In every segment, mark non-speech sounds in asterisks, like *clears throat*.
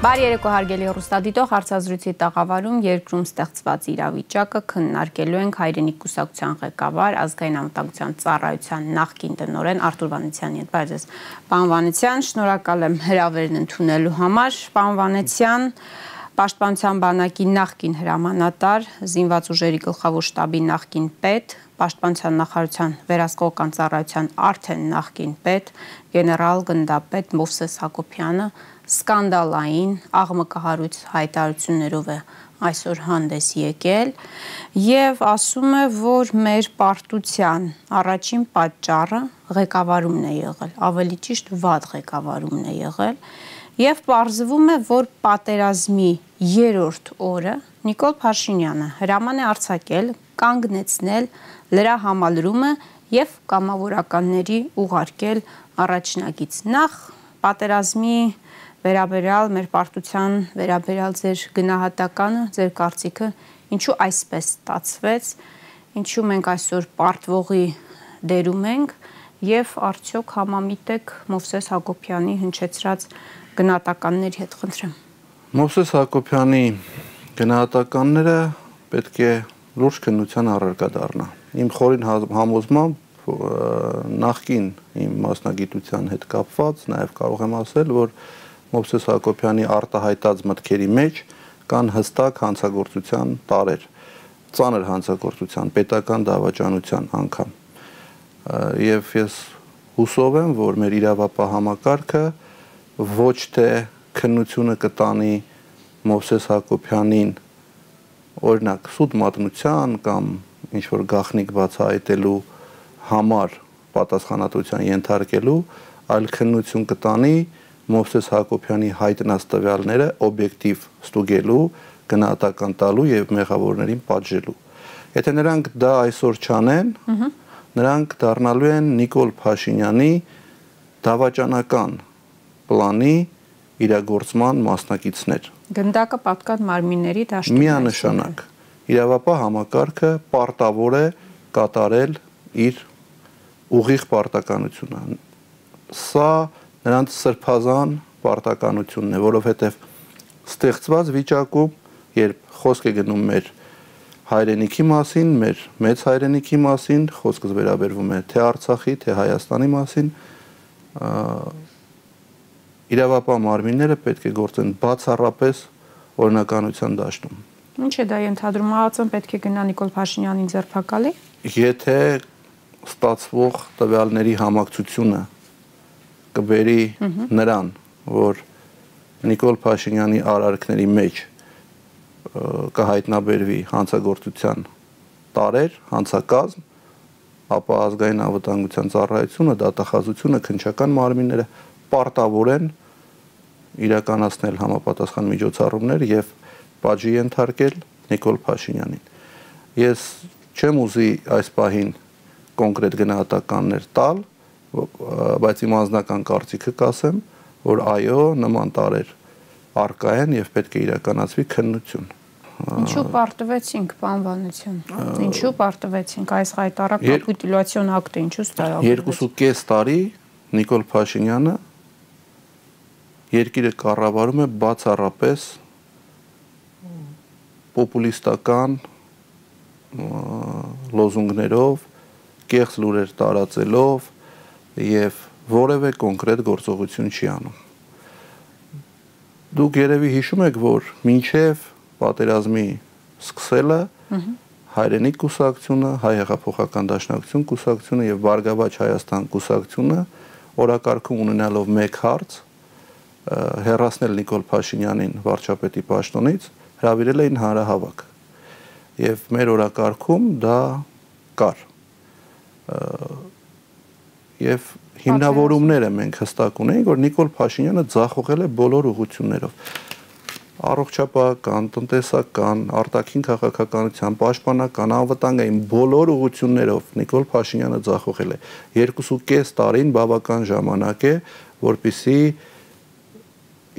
Բարի երեկո հարգելի հեռուստադիտող հարցազրույցի տաղավարում երկրում ստեղծված իրավիճակը քննարկելու ենք հայրենիք կուսակցության ղեկավար ազգային անվտանգության ծառայության նախկին տնօրեն Արտուր Վանեցյանի հետ։ Բայց պարոն Վանեցյան, շնորհակալ եմ հրավերն ընդունելու համար։ Պարոն Վանեցյան, Պաշտպանության բանակի նախկին հրամանատար, զինված ուժերի գլխավոր շտաբի նախկին պետ, Պաշտպանության նախարարության վերահսկողական ծառայության արդեն նախկին պետ, գեներալ գնդապետ Մովսես Հակոբյանը սկանդալային աղմկահարույց հայտարարություններով է այսօր հանդես եկել եւ ասում է, որ մեր պարտության առաջին պատճառը ղեկավարումն է եղել, ավելի ճիշտ վատ ղեկավարումն է եղել եւ պարզվում է, որ պատերազմի երրորդ օրը Նիկոլ Փաշինյանը հրաման է արձակել կանգնեցնել լրահամալրումը եւ կամավորականների ուղարկել առաջնագից նախ պատերազմի վերաբերյալ մեր պարտության վերաբերյալ ձեր գնահատականը, ձեր կարծիքը ինչու այսպես ստացվեց, ինչու մենք այսօր պարտվողի դերում ենք եւ արդյոք համամիտ եք Մովսես Հակոբյանի հնչեցրած գնահատականների հետ խնդրեմ։ Մովսես Հակոբյանի գնահատականները պետք է լուրջ քննության առարկա դառնա։ Իմ խորին համոզմամբ նախքին իմ մասնագիտության հետ կապված նաև կարող եմ ասել, որ Մովսես Հակոբյանի արտահայտած մտքերի մեջ կան հստակ հանցագործության տարեր, ծանր հանցագործության, պետական դավաճանության անգամ։ Եվ ես հուսով եմ, որ մեր իրավապահ համակարգը ոչ թե քննությունը կտանի Մովսես Հակոբյանին օրինակ սուտ մատնության կամ ինչ որ գախնիկ բացահայտելու համար պատասխանատվության ենթարկելու, այլ քննություն կտանի Մովսես Հակոբյանի հայտնած տվյալները օբյեկտիվ ստուգելու, գնահատական տալու եւ մեղավորներին պատժելու։ Եթե նրանք դա այսօր չանեն, նրանք դառնալու են Նիկոլ Փաշինյանի դավաճանական պլանի իրագործման մասնակիցներ։ Գնդակը պատկան մարմինների դաշտում միանշանակ իրավապահ համակարգը պարտավոր է կատարել իր ուղիղ պարտականությունը։ Սա նրանց սրբազան պարտականությունն է, որովհետև ստեղծված վիճակում, երբ խոսք է գնում մեր հայրենիքի մասին, մեր մեծ հայրենիքի մասին, խոսքը վերաբերվում է թե Արցախի, թե Հայաստանի մասին, իրավապահ մարմինները պետք է գործեն բացառապես օրինականության դաշտում։ Ինչ է դա ենթադրում, ԱԱՑ-ն պետք է գնա Նիկոլ Փաշինյանին ձերբակալի։ Եթե ստացվող տվյալների համակցությունը կբերի նրան, որ Նիկոլ Փաշինյանի արարքների մեջ կհայտնաբերվի հանցագործության տարեր, հանցակազմ, ապա ազգային անվտանգության ծառայությունը, դատախազությունը, քնչական մարմինները պարտավոր են իրականացնել համապատասխան միջոցառումներ եւ պատժի ենթարկել Նիկոլ Փաշինյանին։ Ես չեմ ուզի այս պահին կոնկրետ գնահատականներ տալ, բայց իմ անձնական կարծիքը կասեմ, որ այո, նման տարեր արկա են եւ պետք է իրականացվի քննություն։ Ինչու պարտվեցինք, Վանեցյան։ Ինչու պարտվեցինք այս հայտարարակ կապիտուլյացիոն ակտը ինչու ստարավ։ 2.5 տարի Նիկոլ Փաշինյանը երկիրը կառավարում է բացառապես պոպուլիստական լոզունգներով, կեղծ լուրեր տարածելով, եւ որևէ կոնկրետ գործողություն չի անում։ Դուք երևի հիշում եք, որ մինչև պատերազմի սկսելը հայրենիք կուսակցությունը, հայ հեղափոխական դաշնակցություն կուսակցությունը եւ Բարգավաճ Հայաստան կուսակցությունը օրակարգում ունենալով մեկ հարց հերասնել Նիկոլ Փաշինյանին վարչապետի պաշտոնից հravirել էին հանրահավաք։ Եվ մեր օրակարգում դա կար եւ հիմնավորումները մենք հստակ ունենք, որ Նիկոլ Փաշինյանը ձախողել է բոլոր ուղություններով առողջապահական, տնտեսական, արտաքին քաղաքականության, պաշտպանական, անվտանգային բոլոր ուղություններով Նիկոլ Փաշինյանը ձախողել է։ 2.5 տարին բավական ժամանակ է, որpիսի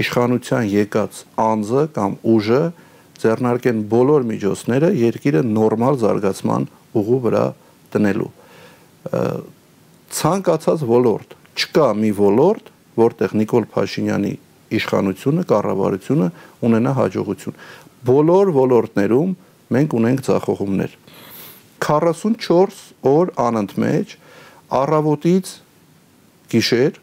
իշխանության եկած անձը կամ ուժը ձեռնարկեն բոլոր միջոցները երկիրը նորմալ զարգացման ուղու վրա տնելու ցանկացած ոլորտ, չկա մի ոլորտ, որտեղ Նիկոլ Փաշինյանի իշխանությունը, կառավարությունը ունենա հաջողություն։ Բոլոր ոլորտներում մենք ունենք ցախողումներ։ 44 օր անընդմեջ առավոտից գիշեր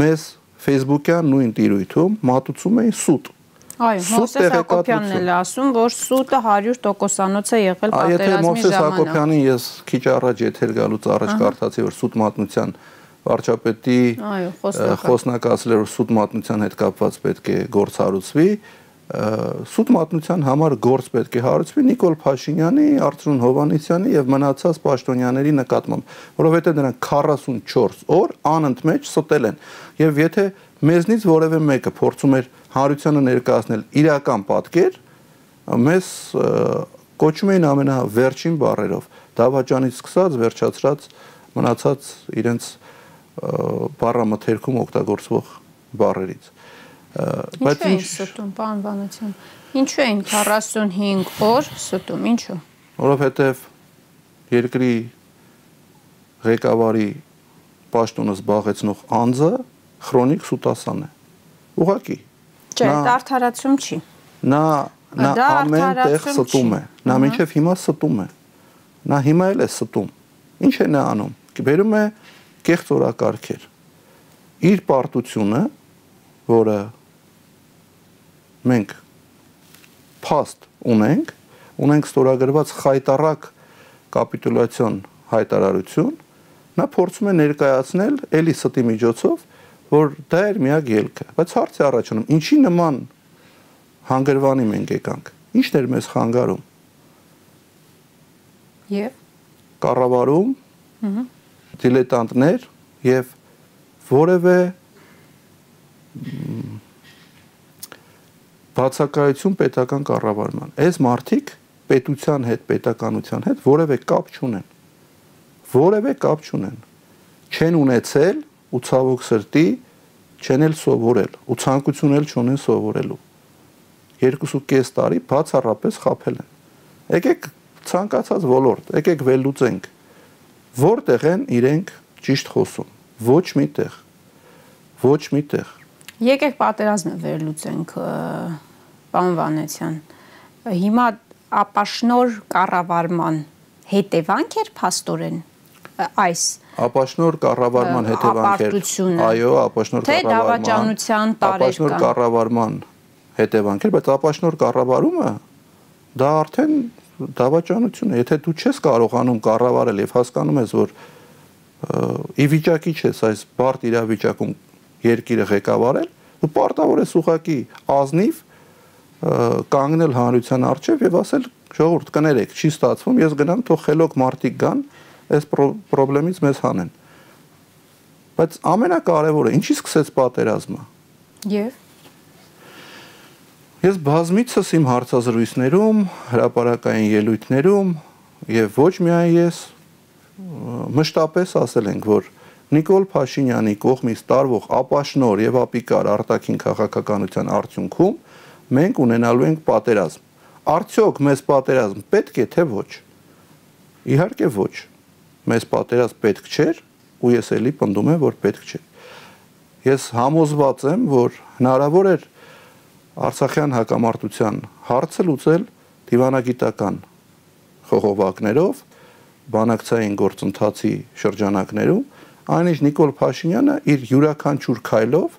մեզ Facebook-յան նույն տիրույթում մատուցում էին սուտ Այո, Մովսես Հակոբյանն էլ ասում, որ սուտը 100%-անոց է եղել պատերազմի ժամանակ։ Եթե Մովսես Հակոբյանին ես քիչ առաջ եթեր գալուց առաջ կարդացի, որ սուտ մատնության վարչապետի խոսնակը ասել էր, որ սուտ մատնության հետ կապված պետք է գործ հարուցվի, սուտ մատնության համար գործ պետք է հարուցվի Նիկոլ Փաշինյանի, Արծրուն Հովանեսյանի եւ մնացած պաշտոնյաների նկատմամբ, որովհետեւ նրանք 44 օր անընդմեջ ստել են։ Եվ եթե մեզնից որևէ մեկը փորձում էր հանրությանը ներկայացնել իրական պատկեր, մեզ կոչում էին ամենավերջին բառերով, դավաճանից սկսած վերջացրած մնացած իրենց բառամթերքում օգտագործվող բառերից։ Բայց ինչ ստում, Վանացյան։ Ինչու են 45 օր ստում, ինչու։ Որովհետև երկրի ղեկավարի պաշտոնը զբաղեցնող անձը քրոնիկ սուտասան է։ Ուղղակի Չէ, դա արդարացում չի։ Նա նա ամեն տեղ ստում է։ Նա մինչև հիմա ստում է։ Նա հիմա էլ է ստում։ Ինչ է նա անում։ Բերում է կեղծ օրակարգեր։ Իր պարտությունը, որը մենք փաստ ունենք, ունենք ստորագրված խայտարակ կապիտուլյացիոն հայտարարություն, նա փորձում է ներկայացնել էլի ստի միջոցով որ դա էր միակ ելքը, բայց հարց է առաջանում, ինչի նման հանգրվանի մենք եկանք։ Ինչն էր մեզ խանգարում։ Եվ կառավարում դիլետանտներ եւ որևէ բացակայություն պետական կառավարման։ Այս մարտիկ պետության հետ, պետականության հետ որևէ կապ չունեն։ Որևէ կապ չունեն։ Չեն ունեցել ու ցավոք սրտի չեն էլ սովորել ու ցանկություն էլ չունեն սովորելու։ 2.5 տարի բացառապես խაფել են։ Եկեք ցանկացած ոլորտ, եկեք վերլուծենք։ Որտեղ են իրենք ճիշտ խոսում։ Ոչ միտեղ։ Ոչ միտեղ։ Եկեք պատերազմը վերլուծենք, պարոն Վանեցյան։ Հիմա ապաշնոր կառավարման հետևանք էր փաստորեն այս ապաշնոր կառավարման հետևանքեր այո ապաշնոր կառավարման թե դավաճանության տարեր ապաշնոր կառավարման հետևանքեր բայց ապաշնոր կառավարումը դա արդեն դավաճանություն է եթե դու չես կարողանում կառավարել եւ հասկանում ես որ ի վիճակի չես այս բարդ իրավիճակում երկիրը ղեկավարել դու պարտավոր ես ուղակի ազնիվ կանգնել հանրության առջև եւ ասել ժողովուրդ կներեք չի ստացվում ես գնամ թող խելոք մարտիկ գան այս խնդրից մեզ հանեն։ Բայց ամենակարևորը, ինչի սկսեց պատերազմը։ Եվ Ես բազմիցս իմ հարցազրույցներում, հրապարակային ելույթներում եւ ոչ միայն ես մշտապես ասել ենք, որ Նիկոլ Փաշինյանի կողմից տարվող ապաշնոր եւ ապիկար արտաքին քաղաքականության արդյունքում մենք ունենալու ենք պատերազմ։ Արդյոք մեզ պատերազմ պետք է թե ոչ։ Իհարկե ոչ մեզ պատերազմ պետք չէր ու ես էլի պնդում եմ, որ պետք չէ։ Ես համոզված եմ, որ հնարավոր էր Արցախյան հակամարտության հարցը լուծել դիվանագիտական խողովակներով, բանակցային գործընթացի շրջանակներում, այնինչ Նիկոլ Փաշինյանը իր յուրաքանչյուր քայլով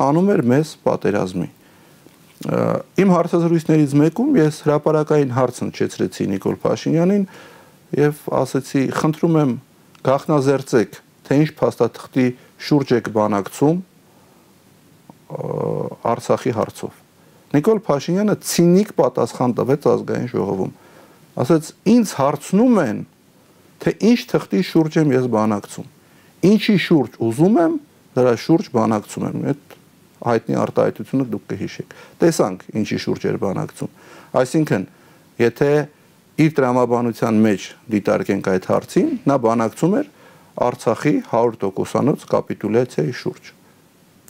տանում էր մեզ պատերազմի։ Իմ հարցազրույցներից մեկում ես հրաապարակային հարց հնչեցրեցի Նիկոլ Փաշինյանին, եւ ասացի, խնդրում եմ գախնազերծեք, թե ինչ փաստաթղթի շուրջ եք բանակցում Արցախի հարցով։ Նիկոլ Փաշինյանը ցինիկ պատասխան տվեց ազգային ժողովում։ Ասաց, ինձ հարցնում են, թե ինչ թղթի շուրջ եմ ես բանակցում։ Ինչի շուրջ ուզում եմ, դրա շուրջ բանակցում եմ։ Այդ հայտնի արտահայտությունը դուք կհիշեք։ Տեսանք ինչի շուրջ էր բանակցում։ Այսինքն, եթե իր տրամաբանության մեջ դիտարկենք այդ հարցին, նա բանակցում էր Արցախի 100%-անոց կապիտուլյացիայի շուրջ։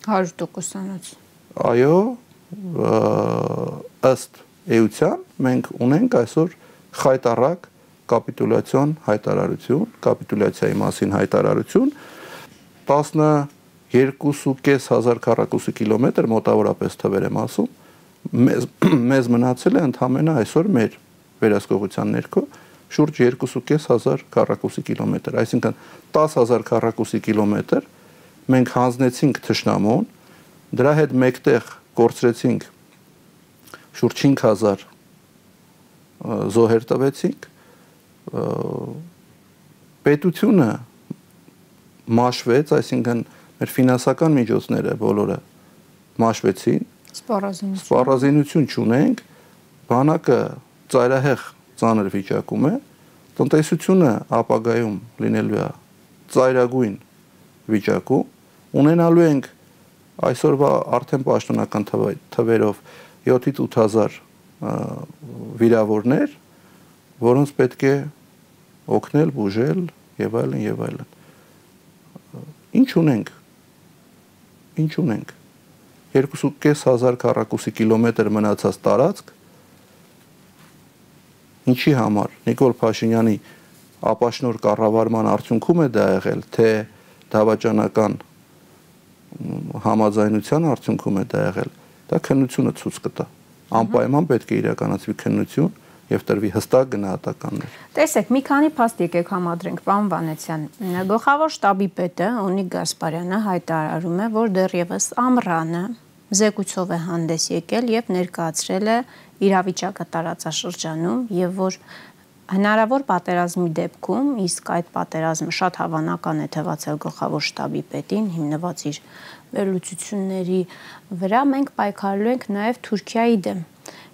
100%-անոց։ Այո, ըստ էության մենք ունենք այսօր խայտարակ կապիտուլյացիոն հայտարարություն, կապիտուլյացիայի մասին հայտարարություն 10 2.500 քառակուսի կիլոմետր մոտավորապես թվեր եմ ասում մեզ *clears throat* մեզ մնացել է ընդամենը այսօր մեր վերահսկողության ներքո շուրջ 2.500 քառակուսի կիլոմետր, այսինքն 10000 քառակուսի կիլոմետր մենք հանձնեցինք թշնամուն, դրա հետ մեկտեղ կորցրեցինք շուրջ 5000 զոհեր տվեցինք պետությունը մաշվեց, այսինքն մեր ֆինանսական միջոցները բոլորը մաշվեցին սպառազինություն սպառազինություն չունենք բանակը ծայրահեղ ծանր վիճակում է տնտեսությունը ապագայում լինելու է ծայրագույն վիճակում ունենալու ենք այսօրվա արդեն պաշտոնական թվերով 7-ից 8000 վիրավորներ, որոնց պետք է օգնել, բուժել եւ այլն եւ այլն։ Ինչ ունենք։ Ինչ ունենք։ 2.500 քառակուսի կիլոմետր մնացած տարածք ինչի համար Նիկոլ Փաշինյանի ապաշնոր կառավարման արդյունքում է դա եղել, թե դավաճանական համաձայնության արդյունքում է դա եղել։ Դա քննությունը ցույց կտա։ Անպայման պետք է իրականացվի քննություն եւ տրվի հստակ գնահատականներ։ Տեսեք, մի քանի փաստ եկեք համադրենք, պարոն Վանեցյան։ Գլխավոր շտաբի պետը Օնիկ Գասպարյանը հայտարարում է, որ դեռևս ամռանը զեկույցով է հանդես եկել եւ ներկայացրել է իրավիճակը տարածաշրջանում եւ որ հնարավոր պատերազմի դեպքում, իսկ այդ պատերազմը շատ հավանական է թվացել գլխավոր շտաբի պետին, հիմնված իր վերլուծությունների վրա, մենք պայքարելու ենք նաեւ Թուրքիայի դեմ։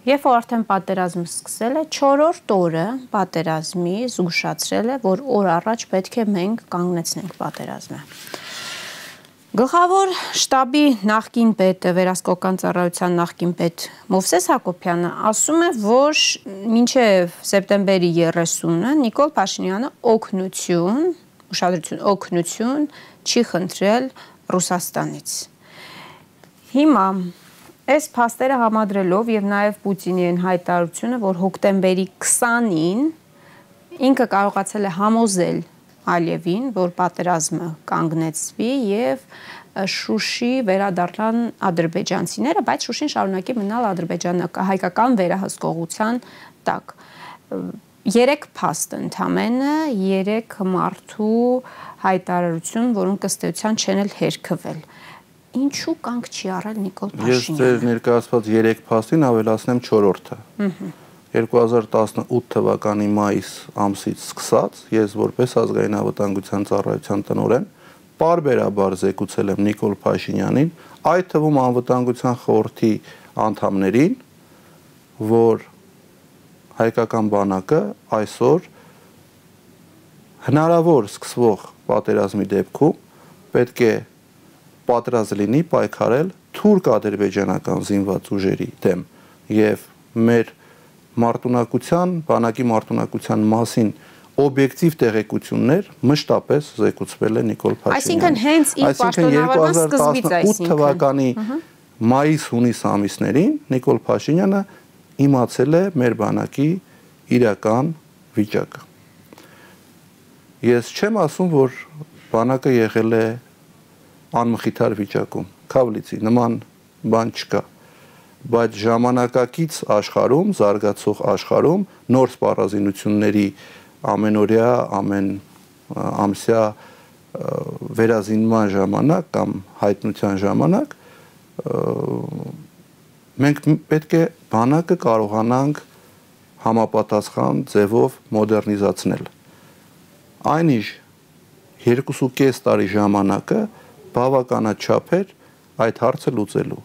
Երբ որ արդեն պատերազմը սկսել է, 4-րդ օրը պատերազմի զգուշացրել է, որ օր առաջ պետք է մենք կանգնեցնենք պատերազմը։ Գլխավոր շտաբի նախկին պետը, վերահսկողական ծառայության նախկին պետ Մովսես Հակոբյանը ասում է, որ մինչև սեպտեմբերի 30-ը Նիկոլ Փաշինյանը օգնություն, ուշադրություն, օգնություն չի խնդրել Ռուսաստանից։ Հիմա Այս փաստերը համադրելով եւ նաեւ Պուտինի այն հայտարարությունը, որ հոկտեմբերի 20-ին ինքը կարողացել է համոզել Ալիևին, որ պատերազմը կանգնեցվի եւ Շուշի վերադառնան ադրբեջանցիները, բայց Շուշին շարունակի մնալ ադրբեջանական հայկական վերահսկողության տակ։ Երեք փաստ ընդամենը, երեք մարդու հայտարարություն, որոնք ըստ էության չեն էլ հերքվել ինչու կանք չի առել Նիկոլ Փաշինյանը։ Ես ձեր ներկայացված 3 փաստին ավելացնեմ 4-րդը։ 2018 թվականի մայիս ամսից սկսած ես որպես ազգային անվտանգության ծառայության տնօրեն բարբերաբար զեկուցել եմ Նիկոլ Փաշինյանին, այդ թվում անվտանգության խորհրդի անդամներին, որ հայկական բանակը այսօր հնարավոր սկսվող պատերազմի դեպքում պետք է պատրաստ լինի պայքարել թուրք-ադրբեջանական զինված ուժերի դեմ եւ մեր մարտունակության, բանակի մարտունակության մասին օբյեկտիվ տեղեկություններ մշտապես զեկուցվել է Նիկոլ Փաշինյանը։ Այսինքն հենց իր պաշտոնավարման սկզբից այսինքն թվականի մայիս-հունիս ամիսներին Նիկոլ Փաշինյանը իմացել է մեր բանակի իրական վիճակը։ Ես չեմ ասում, որ բանակը եղել է անմխիթար վիճակում։ Քավլիցի նման բան չկա բայց ժամանակակից աշխարհում, զարգացող աշխարհում նոր սպառազինությունների ամենօրյա, ամեն ամսյա վերազինման ժամանակ կամ հայտնության ժամանակ մենք պետք է բանակը կարողանանք համապատասխան ձևով մոդեռնիզացնել։ Այնիշ 2.5 տարի ժամանակը բավականաչափ էր այդ հարցը լուծելու։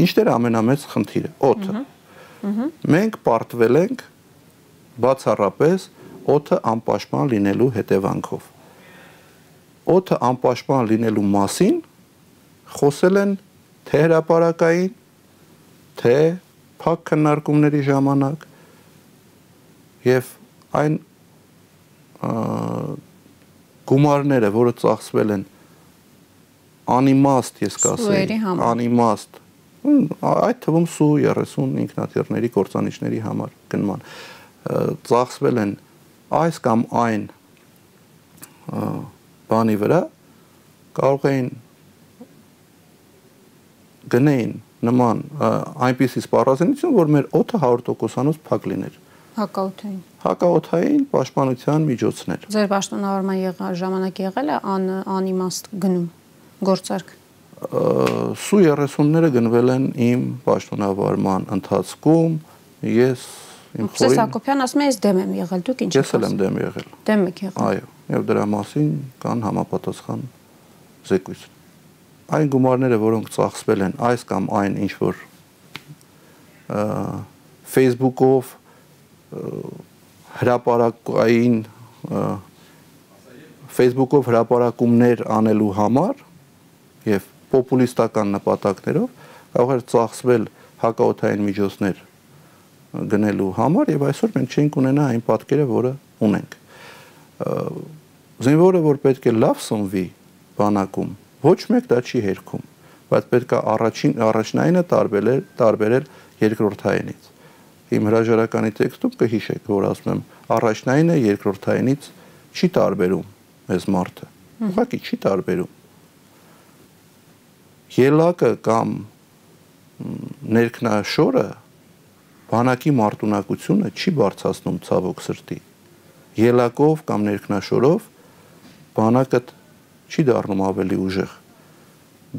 Ինչն էր ամենամեծ խնդիրը՝ օդը։ Մենք պարտվել ենք բացառապես օդը անպաշտպան լինելու հետևանքով։ Օդը անպաշտպան լինելու մասին խոսել են թե հրաապարակային, թե փակ քննարկումների ժամանակ եւ այն գումարները, որը ծախսվել են անիմաստ ես կասեի, անիմաստ այդ թվում սու 30 ինքնաթիռների կործանիչների համար գնման ծախսվել են այս կամ այն բանի վրա կարող էին գնեին նման այնպիսի սպառազինություն, որ մեր օդը 100%-անոց փակ լիներ։ Հակաօթային։ Հակաօթային պաշտպանության միջոցներ։ Ձեր պաշտոնավարման եղա ժամանակ եղել է ան անիմաստ գնում գործարք։ Սու 30-ները գնվել են իմ պաշտոնավարման ընթացքում։ Ես իմ խորին Սես Հակոբյան ասում է, ես դեմ եմ եղել, դուք ինչ եք ասում։ Ես էլ եմ դեմ եղել։ Դեմ եք եղել։ Այո, եւ դրա մասին կան համապատասխան զեկույց այն գումարները, որոնք ծախսվել են այս կամ այն ինչ որ Facebook-ով հրաապարակային Facebook-ով հրաապարակումներ անելու համար եւ պոպուլիստական նպատակներով կարող էր ծախսվել հակաօթային միջոցներ գնելու համար եւ այսօր մենք չենք ունենա այն պատկերը, որը ունենք։ Զինվորը, որ պետք է լավ սնվի բանակում, Ոչ մեկ դա չի հերքում, բայց պետք է առաջին առաջնայինը տարբերել տարբերել երկրորդայինից։ Իմ հրաժարականի տեքստում կհիշեք, որ ասում եմ, առաջնայինը երկրորդայինից չի տարբերում այս մարդը։ Ուղղակի չի տարբերում։ Ելակը կամ ներքնաշորը բանակի մարտունակությունը չի բարձրացնում ցավոք սրտի։ Ելակով կամ ներքնաշորով բանակը չի դառնում ավելի ուժեղ։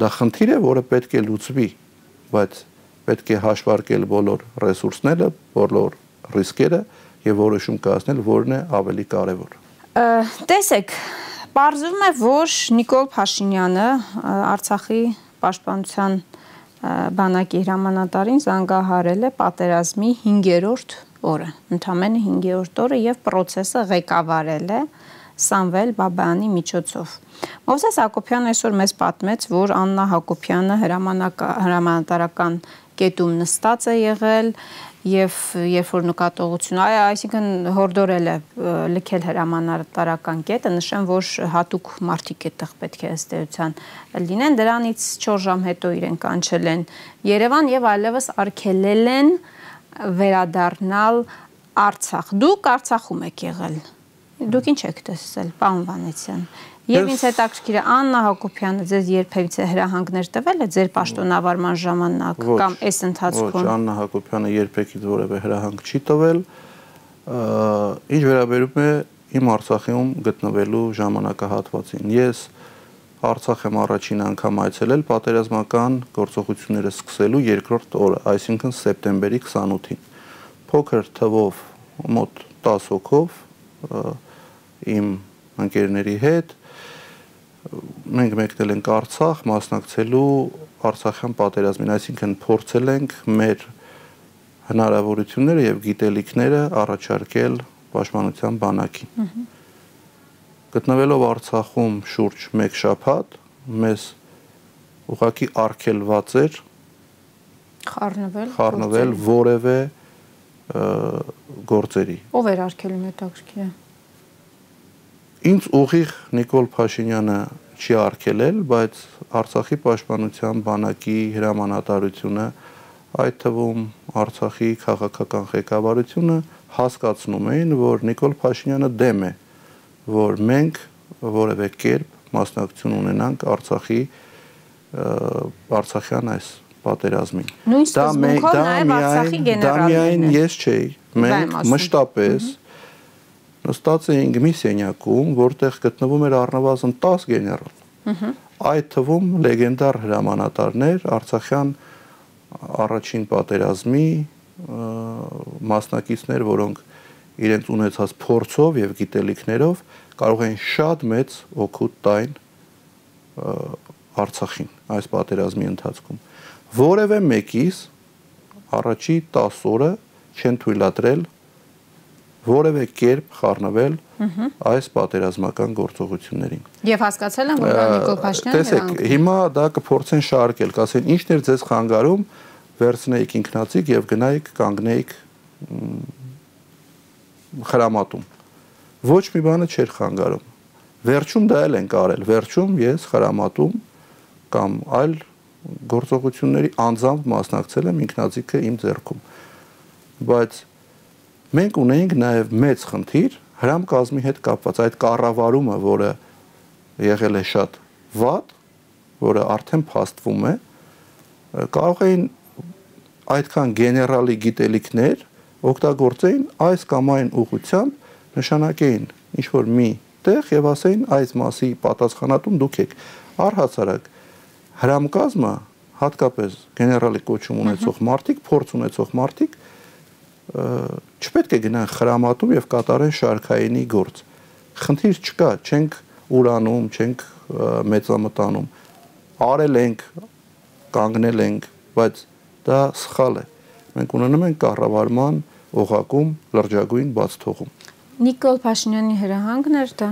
Դա խնդիր է, որը պետք է լուծվի, բայց պետք է հաշվարկել բոլոր ռեսուրսները, բոլոր ռիսկերը եւ որոշում կայացնել, որն է ավելի կարեւոր։ Տեսեք, Պարզվում է, որ Նիկոլ Փաշինյանը Արցախի պաշտպանության բանակի հրամանատարին զանգահարել է պատերազմի 5-րդ օրը, ընդամենը 5-րդ օրը եւ process-ը ղեկավարել է Սամվել Բաբայանի միջոցով։ Մովսես Հակոբյանը այսօր մեզ պատմեց, որ Աննա Հակոբյանը հրամանատարական կետում նստած է եղել եւ երբ որ նկատողություն, այ այսինքն հորդորել է լքել հրամանատարական կետը, նշեմ, որ հատուկ մարտիկ այդտեղ պետք է ըստ էության լինեն, դրանից 4 ժամ հետո իրեն կանչել են Երևան եւ այլևս արգելել են վերադառնալ Արցախ։ Դուք Արցախում եք եղել։ Դուք ինչ եք տեսել, պարոն Վանեցյան։ Եվ ինձ հետաքրքիր է Աննա Հակոբյանը ձեզ երբևիցե հրահանգներ տվել է ձեր պաշտոնավարման ժամանակ կամ այս ընթացքում։ Ոչ, Աննա Հակոբյանը երբեք որևէ հրահանգ չի տվել։ Ինչ վերաբերում է իմ Արցախում գտնվելու ժամանակահատվածին։ Ես Արցախ եմ առաջին անգամ այցելել պատերազմական գործողությունները սկսելու երկրորդ օրը, այսինքն սեպտեմբերի 28-ին։ Փոքր թվով մոտ 10 հոգով իմ ընկերների հետ մենք մեկնել ենք Արցախ մասնակցելու Արցախյան պատերազմին, այսինքն փորձել ենք մեր հնարավորությունները եւ գիտելիքները առաջարկել պաշտպանության բանակին։ Գտնվելով Արցախում շուրջ 1 շաբաթ մեզ ուղակի արկելված էր խառնվել խառնվել որևէ գործերի։ Ով էր արկելում հետաքրքիր է։ Ինձ ուղիղ Նիկոլ Փաշինյանը չի արկելել, բայց Արցախի պաշտպանության բանակի հրամանատարությունը այդ թվում Արցախի քաղաքական ղեկավարությունը հասկացնում էին, որ Նիկոլ Փաշինյանը դեմ է, որ մենք որևէ կերպ մասնակցություն ունենանք Արցախի Արցախյան այս պատերազմին։ Նույն սկզբունքով նաև Արցախի գեներալներն։ Դա միայն ես չէի, մենք մշտապես նստած էինք մի սենյակում, որտեղ գտնվում էր առնվազն 10 գեներալ։ Այդ թվում լեգենդար հրամանատարներ Արցախյան առաջին պատերազմի մասնակիցներ, որոնք իրենց ունեցած փորձով եւ գիտելիքներով կարող են շատ մեծ օգուտ տային Արցախին այս պատերազմի ընթացքում որևէ մեկից առաջի 10 օրը չեն թույլատրել որևէ կերպ խառնվել այս պատերազմական գործողություններին։ Եվ հասկացել են, որ Նիկոլ Փաշինյանը Տեսեք, հիմա դա կփորձեն շարքել, կասեն ինչն էր ձեզ խանգարում, վերցնեիք ինքնացիք եւ գնայիք կանգնեիք խրամատում։ Ոչ մի բանը չէր խանգարում։ Վերջում դա էլ են կարել։ Վերջում ես խրամատում կամ այլ գործողությունների անձամբ մասնակցել եմ ինքնաձիգը իմ ձեռքում։ Բայց մենք ունեինք նաև մեծ խնդիր հրամ կազմի հետ կապված այդ կառավարումը, որը եղել է շատ վատ, որը արդեն փաստվում է, կարող էին այդքան գեներալի գիտելիքներ օգտագործեին այս կամ այն ուղությամբ նշանակեին ինչ որ մի տեղ եւ ասեին այս մասի պատասխանատուն դուք եք առհասարակ հրամկազմը հատկապես գեներալի կոչում ունեցող մարդիկ, փորձ ունեցող մարդիկ չպետք է գնան խրամատում եւ կատարեն շարքայինի գործ։ Խնդիր չկա, չենք ուրանում, չենք մեծամտանում։ Արել ենք, կանգնել ենք, բայց դա սխալ է։ Մենք ունենում ենք կառավարման օղակում լրջագույն բաց թողում։ Նիկոլ Փաշինյանի հրահանգն էր դա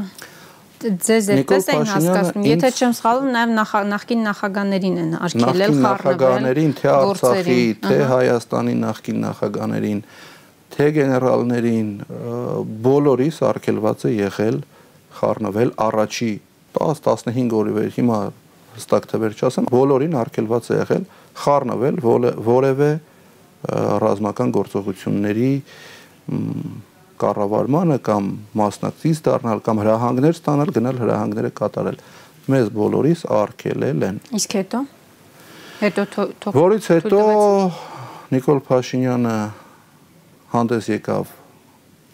ձեզ այդպես են հասկացնում։ Եթե չեմ սխալվում, նաև նախկին նախագաներին են արգելել խառնվել նախագաներին, թե Արցախի, թե Հայաստանի նախկին նախագաներին, թե գեներալներին, բոլորիս արգելված է եղել խառնվել առաջի 10-15 օրի վեր հիմա հստակ թվեր չասեմ, բոլորին արգելված է եղել խառնվել որևէ ռազմական գործողությունների կառավարմանը կամ մասնակցից դառնալ կամ հրահանգներ ստանալ, գնալ հրահանգները կատարել։ Մեզ բոլորիս արգելել են։ Իսկ հետո? Հետո թող Որից հետո Նիկոլ Փաշինյանը հանդես եկավ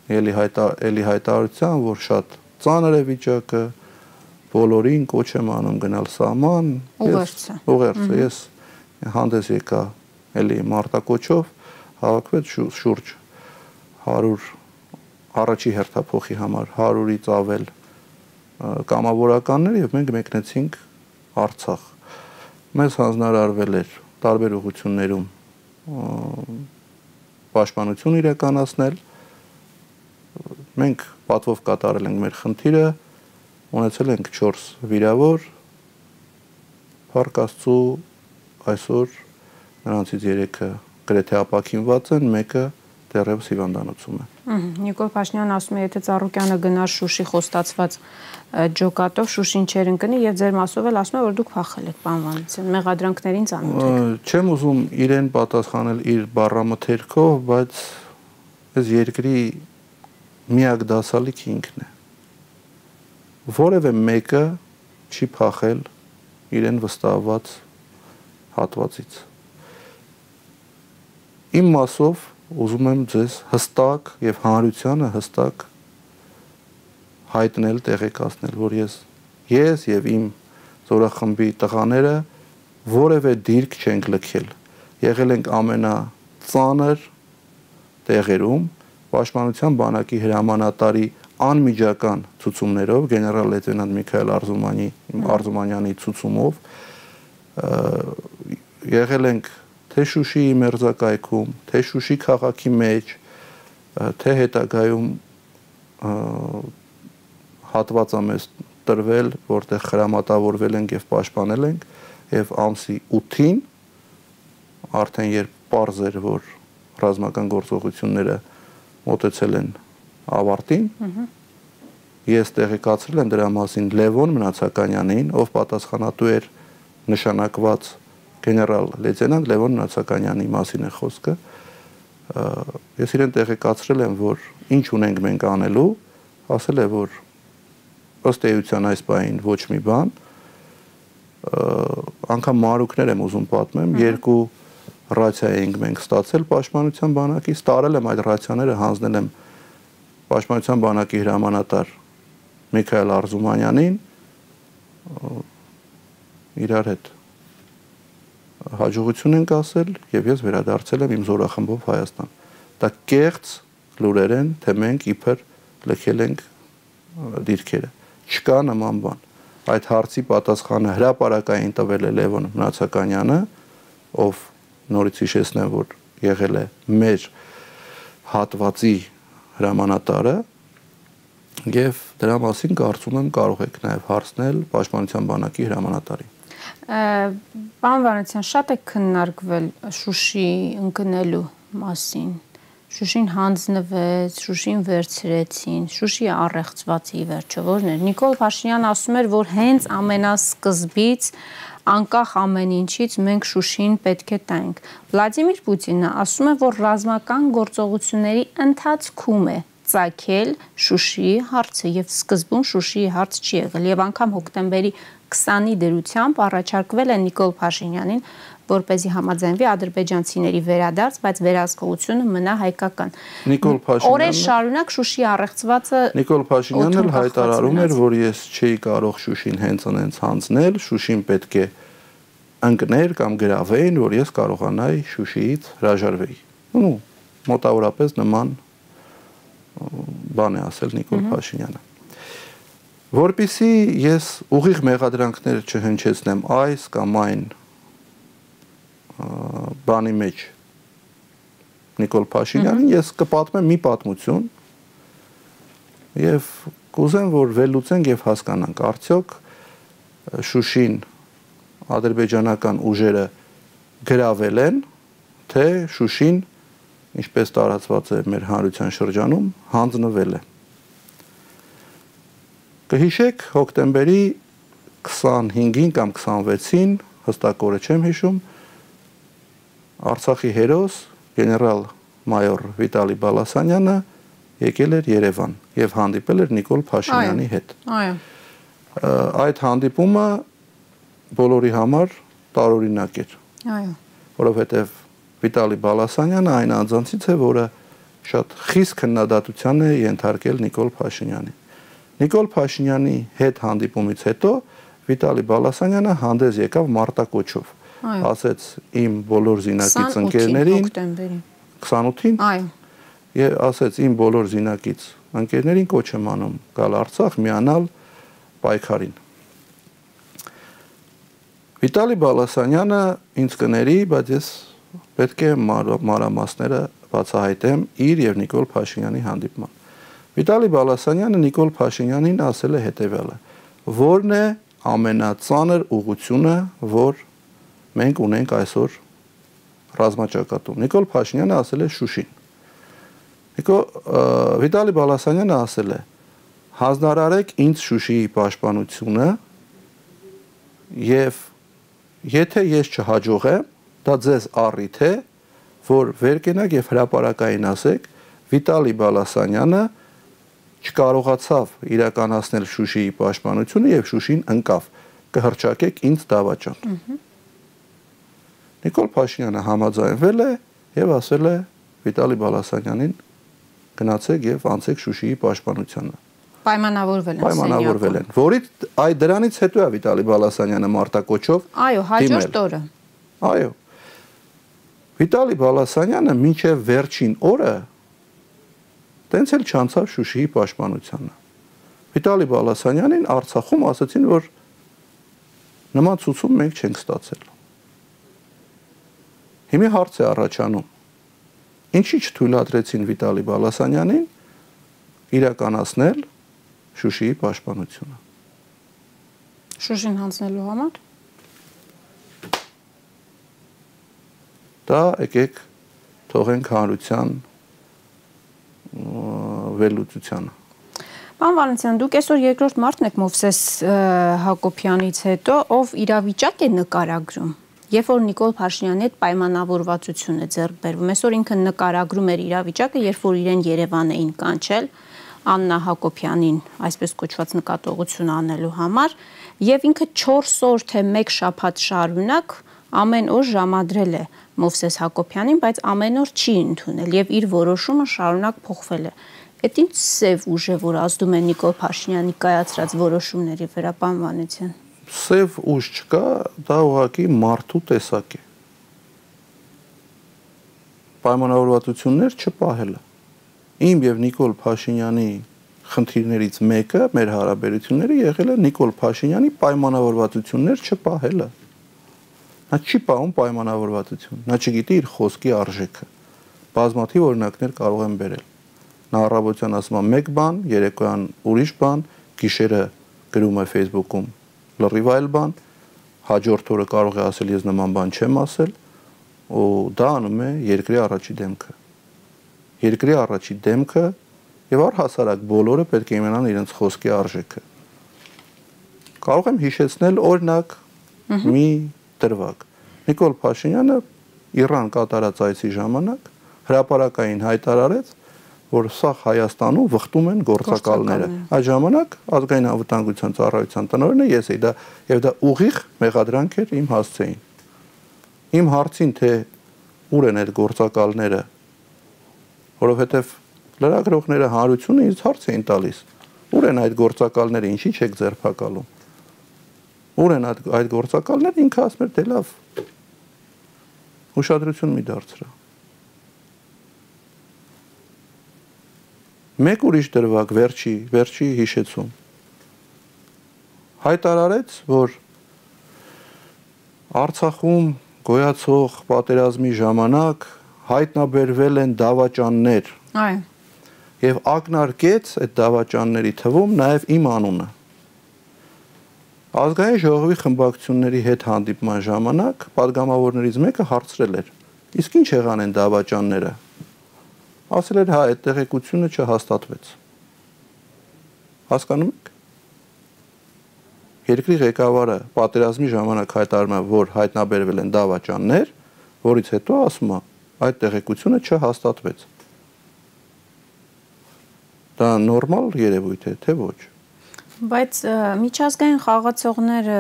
ելի հայտա ելի հայտարարության, որ շատ ծանր է վիճակը, բոլորին կոչ եմ անում գնալ սահման, ուղերձը։ Ուղերձը, ես հանդես եկա ելի մարտակոչով, հավաքվեց շուրջ 100 առաջի հերթափոխի համար 100-ից ավել կամավորականներ եւ մենք մեկնեցինք Արցախ։ Մեզ հանձնարարվել էր տարբեր ուղություններում պաշտպանություն իրականացնել։ Մենք պատվով կատարել ենք մեր խնդիրը, ունեցել ենք 4 վիրավոր, Փարքաստու այսօր նրանցից 3-ը գրեթե ապակինված են, մեկը դեռևս հիվանդանոցում է։ Նիկոլ Փաշինյանն ասում է, եթե Ծառուկյանը գնար Շուշի խոստացված ջոկատով Շուշին չեր ընկնի եւ ձեր մասով էլ ասում է, որ դուք փախել եք բանվանության, մեղադրանքներին ծանոթ եք։ Չեմ ուզում իրեն պատասխանել իր բառամթերքով, բայց այս երկրի միակ դասալիքը ինքն է։ Որևէ մեկը չի փախել իրեն վստահված հատվածից։ Իմ մասով ուզում եմ ձեզ հստակ եւ հանրությանը հստակ հայտնել, տեղեկացնել, որ ես ես եւ իմ զորախմբի տղաները որևէ դիրք չենք լքել։ Եղել ենք ամենածանր տեղերում Պաշտպանության բանակի հրամանատարի անմիջական ցուցումներով գեներալ լեյտենանտ Միքայել Արզումանի Արզումանյանի ցուցումով եղել ենք թե Շուշիի մերձակայքում, թե Շուշի քաղաքի մեջ, թե հետագայում հատվածամես տրվել, որտեղ խրամատավորվել ենք եւ պաշտպանել ենք եւ ամսի 8-ին արդեն երբ པարզ էր որ ռազմական գործողությունները մոտեցել են ավարտին ես տեղեկացրել եմ դրա մասին Լևոն Մնացականյանին ով պատասխանատու էր նշանակված գեներալ լեյտենանտ Լևոն Նացականյանի մասին է խոսքը ես իրեն տեղեկացրել եմ որ ինչ ունենք մենք անելու ասել է որ ըստ էության այս բային ոչ մի բան անգամ մարուկներ եմ ուզում պատմեմ երկու ռացիա էինք մենք ստացել պաշտպանության բանակից տարել եմ այդ ռացիաները հանձնել եմ պաշտպանության բանակի հրամանատար Միքայել Արզումանյանին իրար հետ հաջողություն ենք ասել եւ ես վերադարձել եմ իմ զորախմբով Հայաստան։ Դա կեղծ լուրեր են, թե մենք իբր լքել ենք դիրքերը։ Չկա նման բան։ Այդ հարցի պատասխանը հրաապարակային տվել է Լևոն Մնացականյանը, ով նորից հիշեցնեմ, որ եղել է մեր հատվածի հրամանատարը եւ դրա մասին կարծում եմ կարող եք նաեւ հարցնել Պաշտպանության բանակի հրամանատարին։ Պարոն Վանեցյան, շատ է քննարկվել Շուշի ընկնելու մասին։ Շուշին հանձնվեց, Շուշին վերցրեցին, Շուշի առեղծվածի վերջը որն էր։ Նիկոլ Փաշինյանը ասում էր, որ հենց ամենասկզբից անկախ ամեն ինչից մենք Շուշին պետք է տանք։ Վլադիմիր Պուտինը ասում է, որ ռազմական գործողությունների ընթացքում է ցակել Շուշիի հարցը եւ սկզբում Շուշիի հարց չի եղել եւ անգամ հոկտեմբերի 20-ի դրությամբ առաջարկվել է Նիկոլ Փաշինյանին որ เป զի համաձայնվի ադրբեջանցիների վերադարձ, բայց վերահսկողությունը մնա հայկական։ Նիկոլ Փաշինյանը Օրեր շարունակ Շուշի առեղծվածը Նիկոլ Փաշինյանն էլ հայտարարում էր, որ ես չէի կարող Շուշին հենց անենց հանձնել, Շուշին պետք է ընկներ կամ գրավեին, որ ես կարողանայի Շուշիից հրաժարվեի։ ու մոտավորապես նման բան է ասել Նիկոլ Փաշինյանը որpիսի ես ուղիղ մեղադրանքներ չհնչեցնեմ այս կամ այն բանի մեջ Նիկոլ Փաշինյանին ես կպատմեմ մի պատմություն եւ կուզեմ որ վերլուծենք եւ հասկանանք արդյոք Շուշին ադրբեջանական ուժերը գրավել են թե Շուշին ինչպես տարածված է մեր հանրության շրջանում հանձնվել է Կհիշեք հոկտեմբերի 25-ին կամ 26-ին, հստակ օրը չեմ հիշում, Արցախի հերոս գեներալ մայոր Վիտալի Բալասանյանը եկել էր Երևան եւ հանդիպել էր Նիկոլ Փաշինյանի հետ։ Այո։ Այդ հանդիպումը բոլորի համար տարօրինակ էր։ Այո։ Որովհետեւ Վիտալի Բալասանյանը այն անձանցից է, որը շատ խիստ քննադատության է ենթարկել Նիկոլ Փաշինյանին։ Նիկոլ Փաշինյանի հետ հանդիպումից հետո Վիտալի Բալասանյանը հանդես եկավ մարտակոչով։ Ասեց իմ բոլոր զինակից ընկերներին 28-ին։ Այո։ Եվ ասեց իմ բոլոր զինակից ընկերներին կոչ եմ անում գալ Արցախ միանալ պայքարին։ Վիտալի Բալասանյանը ինձ կների, բայց ես պետք է մանրամասները բացահայտեմ իր եւ Նիկոլ Փաշինյանի հանդիպման։ Վիտալի Բալասանյանը Նիկոլ Փաշինյանին ասել է հետևյալը. Որն է ամենածանր ուղությունը, որ մենք ունենք այսօր ռազմաճակատում։ Նիկոլ Փաշինյանը ասել է Շուշին։ Նիկո Վիտալի Բալասանյանը ասել է. հանձնարարեք ինձ Շուշիի պաշտպանությունը եւ եթե ես չհաջողեմ, դա ձեզ առիթ է, որ վեր կենակ եւ հրաապարակային ասեք Վիտալի Բալասանյանը չկարողացավ իրականացնել Շուշիի պաշտպանությունը եւ Շուշին ընկավ կհրճակեք ինձ դավաճան։ Նիկոլ Փաշինյանը համաձայնվել է եւ ասել է Վիտալի Բալասանյանին գնացեք եւ անցեք Շուշիի պաշտպանությանը։ Պայմանավորվել են։ Պայմանավորվել են, որից այ դրանից հետո է Վիտալի Բալասանյանը մարտակոչով Այո, հաջորդ օրը։ Այո։ Վիտալի Բալասանյանը մինչև վերջին օրը Տենց էլ չանցավ Շուշիի պաշտպանությանը։ Վիտալի Բալասանյանին Արցախում ասացին, որ նման ցուցում մենք չենք ստացել։ Հիմի հարց է առաջանում. ինչի չթույլատրեցին Վիտալի Բալասանյանին իրականացնել Շուշիի պաշտպանությունը։ Շուշին հանձնելու համար դա եկեք թողենք հանրության վերլուծությանը։ Պարոն Վալենտյան, դուք այսօր երկրորդ մարդն եք Մովսես Հակոբյանից հետո, ով իրավիճակ է նկարագրում։ Երբ որ Նիկոլ Փաշինյանի հետ պայմանավորվածություն է ձեռք բերվում, այսօր ինքը նկարագրում էր իրավիճակը, երբ որ իրեն Երևան էին կանչել Աննա Հակոբյանին այսպես կոչված նկատողություն անելու համար, եւ ինքը 4 օր թե 1 շաբաթ շարունակ ամեն օր ժամադրել է Մովսես Հակոբյանին, բայց ամեն օր չի ընդունել եւ իր որոշումը շարունակ փոխվել է։ Այդ ինչ սև ուժ է, որ ազդում է Նիկոլ Փաշինյանի կայացրած որոշումների վրա, պարոն Վանեցյան։ Սև ուժ չկա, դա ուղղակի մարդու տեսակ է։ Պայմանավորվածություններ չպահելը։ Իմ եւ Նիկոլ Փաշինյանի խնդիրներից մեկը մեր հարաբերությունները եղել է Նիկոլ Փաշինյանի պայմանավորվածություններ չպահելը։ Նա չի պահում պայմանավորվածություն։ Նա չգիտի իր խոսքի արժեքը։ Բազմաթիվ օրինակներ կարող եմ բերել նա առավոտյան ասում է մեկ բան, երեկոյան ուրիշ բան, գիշերը գրում է Facebook-ում լրիվ այլ բան, հաջորդ օրը կարող է ասել ես նման բան չեմ ասել, ու դա անում է երկրի առաջի դեմքը։ Երկրի առաջի դեմքը եւ առհասարակ բոլորը պետք է իմանան իրենց խոսքի արժեքը։ Կարող եմ հիշեցնել օրինակ մի դրվագ։ Նիկոլ Փաշինյանը Իրան կատարած այցի ժամանակ հրաապարակային հայտարարեց, որ սա Հայաստանում վխտում են գործակալները։ Այդ ժամանակ ազգային անվտանգության ծառայության տնօրենը ես էի դա եւ դա ուղիղ մեղադրանք էր իմ հասցեին։ Իմ հարցին թե ուր են այդ գործակալները, որովհետև լրագրողները հանրությունը ինձ հարց էին տալիս. ուր են այդ գործակալները, ինչի՞ չեք ձերբակալում։ Ուր են այդ այդ գործակալները, ինքը ասում էր, դե լավ։ Ուշադրություն մի դարձրա։ Մեկ ուրիշ դրվակ վերջի, վերջի հիշեցում. Հայտարարեց, որ Արցախում գոյացող պատերազմի ժամանակ հայտնաբերվել են դավաճաններ։ Այո։ Եվ ակնարկեց այդ դավաճանների թվում նաև իմ անունը։ Ազգային ժողովի խմբակցությունների հետ հանդիպման ժամանակ падգամավորներից մեկը հարցրել էր. Իսկ ինչ եղան այն դավաճանները։ Ասել էր, հա, այդ տեղեկությունը չհաստատվեց։ Հասկանում եք։ Երկրի ղեկավարը պատերազմի ժամանակ հայտարարում է, որ հայտնաբերվել են դավաճաններ, որից հետո ասում է, այդ տեղեկությունը չհաստատվեց։ Դա նորմալ երևույթ է, թե ոչ։ Բայց միջազգային խաղացողները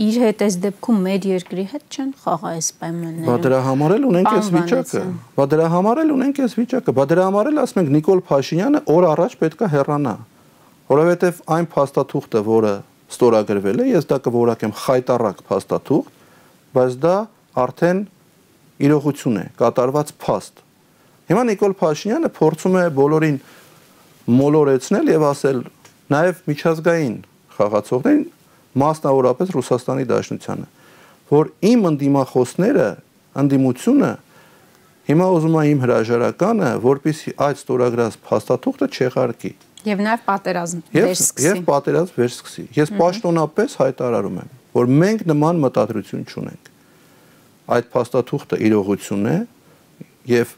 իր հետ այս դեպքում մեր երկրի հետ չեն խաղա այս պայմանները։ Բա դրա համար էլ ունենք այս վիճակը։ Բա դրա համար էլ ունենք այս վիճակը։ Բա դրա համար էլ ասում ենք Նիկոլ Փաշինյանը օր առաջ պետքա հեռանա։ Որովհետև այն փաստաթուղթը, որը ստորագրվել է, ես դա կորակեմ խայտարակ փաստաթուղթ, բայց դա արդեն իրողություն է, կատարված փաստ։ Հիմա Նիկոլ Փաշինյանը փորձում է բոլորին մոլորեցնել եւ ասել նաեւ միջազգային խաղացողներին, մասնավորապես Ռուսաստանի Դաշնությանը, որ իմ ընդդիմախոսները, ընդդիմությունը հիմա ուզում է իմ հրաժարականը, որpիսի այդ ստորագրած փաստաթուղթը չեղարկի։ Եվ նաև պատերազմ վերսկսի։ Եվ պատերազմ վերսկսի։ Ես պաշտոնապես հայտարարում եմ, որ մենք նման մտադրություն չունենք։ Այդ փաստաթուղթը իրողություն է եւ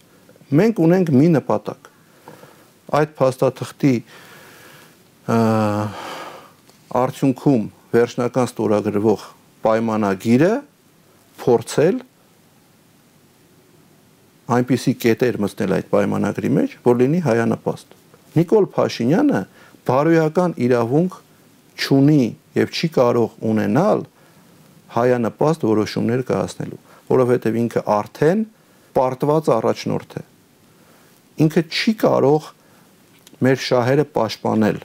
մենք ունենք մի նպատակ։ Այդ փաստաթղթի արդյունքում վերջնական ստորագրվող պայմանագիրը փորձել այնպիսի կետեր մտնել այդ պայմանագրի մեջ, որ լինի հայանպաստ։ Նիկոլ Փաշինյանը բարոյական իրավունք չունի եւ չի կարող ունենալ հայանպաստ որոշումներ կայացնելու, որովհետեւ ինքը արդեն պարտված առաջնորդ է։ Ինքը չի կարող մեր շահերը պաշտպանել։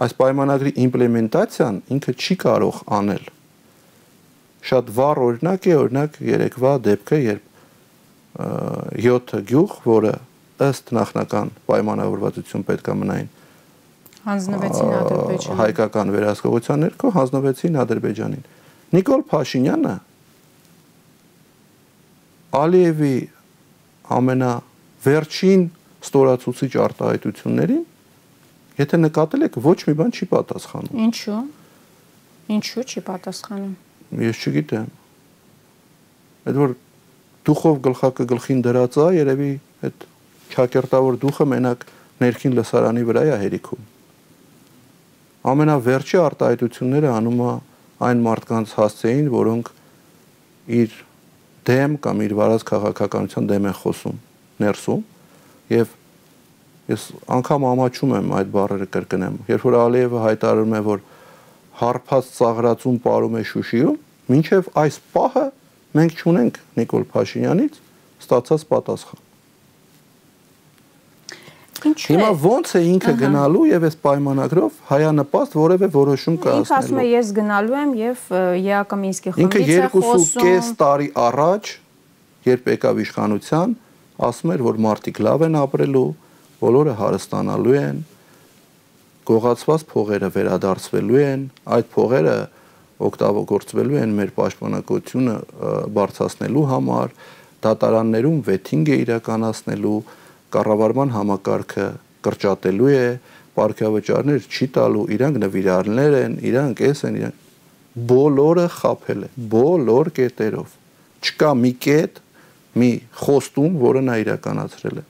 Այս պայմանագրի իմպլեմենտացիան ինքը չի կարող անել։ Շատ վառ օրինակ է, օրինակ երեկվա դեպքը, երբ 7 գյուղ, որը ըստ նախնական պայմանավորվածություն պետք է մնային հանձնվեցին Ադրբեջանին հայկական վերահսկողության ներքո հանձնվեցին Ադրբեջանին Նիկոլ Փաշինյանը Ալիևի ամենավերջին ստորացուցիչ արտահայտություններին եթե նկատել եք ոչ մի բան չի պատասխանում Ինչու Ինչու չի պատասխանում Ես չգիտեմ Այդ որ դուխով գլխակը գլխին դրած է, երևի այդ ճակերտավոր դուխը մենակ ներքին լսարանի վրա է հերիքում։ Ամենավերջի արտահայտությունները անում է այն մարդկանց հասցեին, որոնք իր դեմ կամ իր վարած քաղաքականության դեմ են խոսում ներսում եւ ես անգամ ամաչում եմ այդ բառերը կրկնեմ երբ որ Ալիևը հայտարարում է որ հարփած ծաղրացում ապարում է Շուշիում մինչև այս պահը մենք չունենք Նիկոլ Փաշինյանից ստացած պատասխան Ինչու Հիմա ոնց է ինքը գնալու եւ այս պայմանագրով հայանպաստ որևէ որոշում կայացնելու։ Ինքը ասում է ես գնալու եմ եւ ԵԱԿ Մինսկի խմբից է խոսում։ Ինքը 2.5 տարի առաջ երբ եկավ իշխանության, ասում էր, որ մարդիկ լավ են ապրելու, բոլորը հարստանալու են, գողացված փողերը վերադարձվելու են, այդ փողերը օգտագործվելու են մեր պաշտպանակությունը բարձրացնելու համար, դատարաններում վեթինգ է իրականացնելու, կառավարման համակարգը կրճատելու է, ապարքավճարներ չի տալու, իրանք նվիրալներ են, իրանք էս են, իրանք բոլորը խափել է, բոլոր կետերով։ Չկա մի կետ, մի խոստում, որը նա իրականացրել է։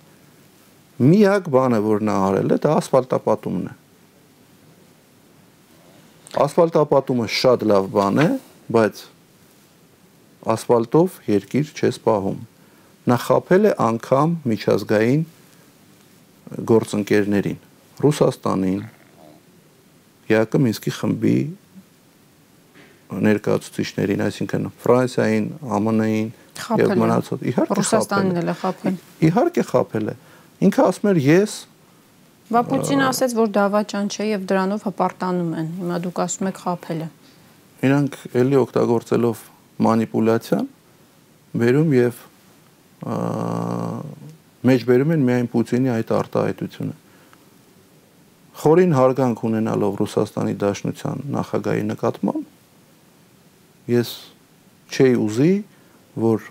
Միակ բանը, որ նա արել է, դա ասֆալտապատումն է։ Ասֆալտապատումը շատ լավ բան է, բայց ասֆալտով երկիր չես պահում նա խապել է անգամ միջազգային գործընկերներին Ռուսաստանին ԵԱԿ Մինսկի խմբի ներկայացուցիչներին, այսինքն Ֆրանսիային, ԱՄՆ-ին եւ մնացած իհարկե Ռուսաստանին էլ է խափել։ Իհարկե խափել է։ Ինքը ասում էր ես Բա Պուտինը ասաց, որ դավաճան չէ եւ դրանով հպարտանում են։ Հիմա դուք ասում եք խափել է։ Իրանք ելի օգտագործելով մանիպուլյացիան վերում եւ մեջբերում են միայն Պուտինի այդ արտահայտությունը խորին հարգանք ունենալով Ռուսաստանի Դաշնության նախագահի նկատմամբ ես չէի ուզի, որ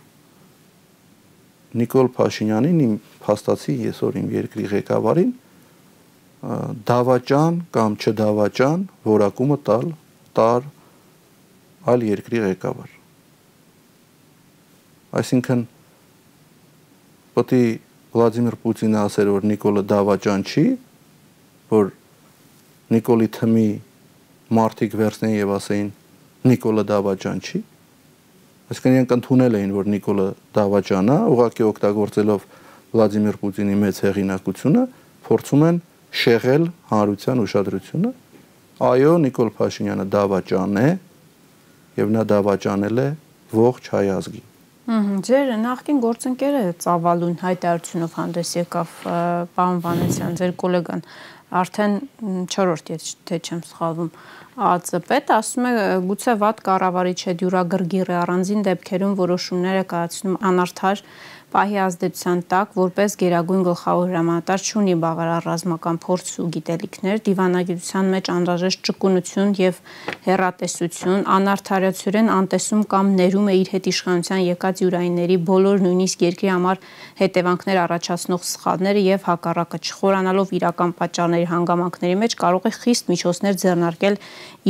Նիկոլ Փաշինյանին իմ փաստացի այսօր իմ երկրի ղեկավարին դավաճան կամ չդավաճան որակումը տալ տար այլ երկրի ղեկավար այսինքն պետք է Վլադիմիր Պուտինը ասեր որ Նիկոլը դավաճան չի որ Նիկոլի թմի մարտիկ վերցնեն եւ ասեին Նիկոլը դավաճան չի այսինքն իրենք ընդունել էին որ Նիկոլը դավաճան է ուղղակի օգտագործելով Վլադիմիր Պուտինի մեծ հեղինակությունը փորձում են շեղել հանրության ուշադրությունը. Այո Նիկոլ Փաշինյանը դավաճան է եւ նա դավաճանել է ողջ հայ ազգին Ձեր նախկին գործընկերը Ծավալուն հայտարարությունով հանդես եկավ պարոն Վանեցյան, ձեր գոլեգան արդեն 4-րդ եթե չեմ սխալվում ԱԱՑՊ-ը ասում է գուցե վատ կառավարիչ է դյուրագրգիռ է առանձին դեպքերում որոշումները կայացնում անարդար պահի ազդեցության տակ որպես գերագույն գլխավոր հրամանատար ունի բավարար ռազմական փորձ ու գիտելիքներ, դիվանագիտության մեջ անհրաժեշտ ճկունություն եւ հերատեսություն, անարդարացիորեն անտեսում կամ ներում է իր հետ իշխանության եկած յուրայինների բոլոր նույնիսկ երկրի համար հետևանքներ առաջացնող սխալները եւ հակառակը չխորանալով իրական պատճառների հանգամանքների մեջ կարող է խիստ միջոցներ ձեռնարկել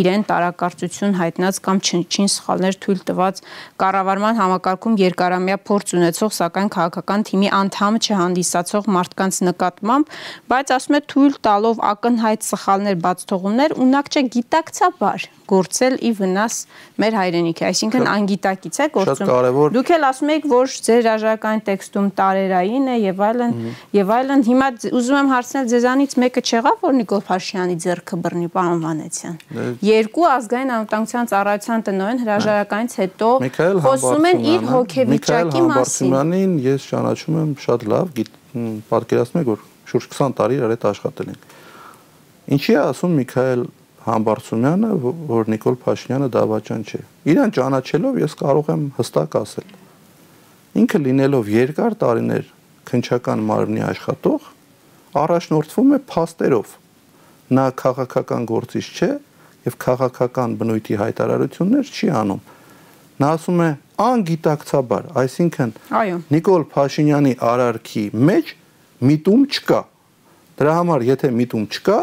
իրեն տարակարծություն հայտնած կամ չնչին սխալներ թույլ տված կառավարման համակարգում երկարամյա փորձ ունեցող սակայն քաղաքական թիմի անդամ չհանդիսացող մարդկանց նկատմամբ, բայց ասում է թույլ տալով ակնհայտ սխալներ բաց թողումներ ունակ չէ գիտակցաբար գործել ի վնաս մեր հայրենիքի, այսինքն անգիտակից է գործում։ Դուք էլ ասում եք, որ ձեր հրաժարական տեքստում տարերային է եւ այլն եւ այլն։ Հիմա ուզում եմ հարցնել ձեզանից մեկը չեղավ, որ Նիկոլ Փաշյանի ձեռքը բռնի պարոն Վանեցյան։ դե Երկու ազգային անվտանգության ծառայության տնօրեն հրաժարականից հետո խոսում են իր հոգեվիճակի մասին։ Միքայել ես ճանաչում եմ շատ լավ, պատկերացնում եք, որ շուրջ 20 տարի իր հետ աշխատել ենք։ Ինչի է ասում Միքայել Համբարձումյանը, որ Նիկոլ Փաշինյանը դավաճան չէ։ Իրան ճանաչելով ես կարող եմ հստակ ասել։ Ինքը լինելով երկար տարիներ քնչական մարմնի աշխատող, առաջնորդվում է փաստերով։ Նա քաղաքական գործիչ չէ եւ քաղաքական բնույթի հայտարարություններ չի անում։ Նա ասում է անգիտակցաբար, այսինքն այո Նիկոլ Փաշինյանի արարքի մեջ միտում չկա։ Դրա համար եթե միտում չկա,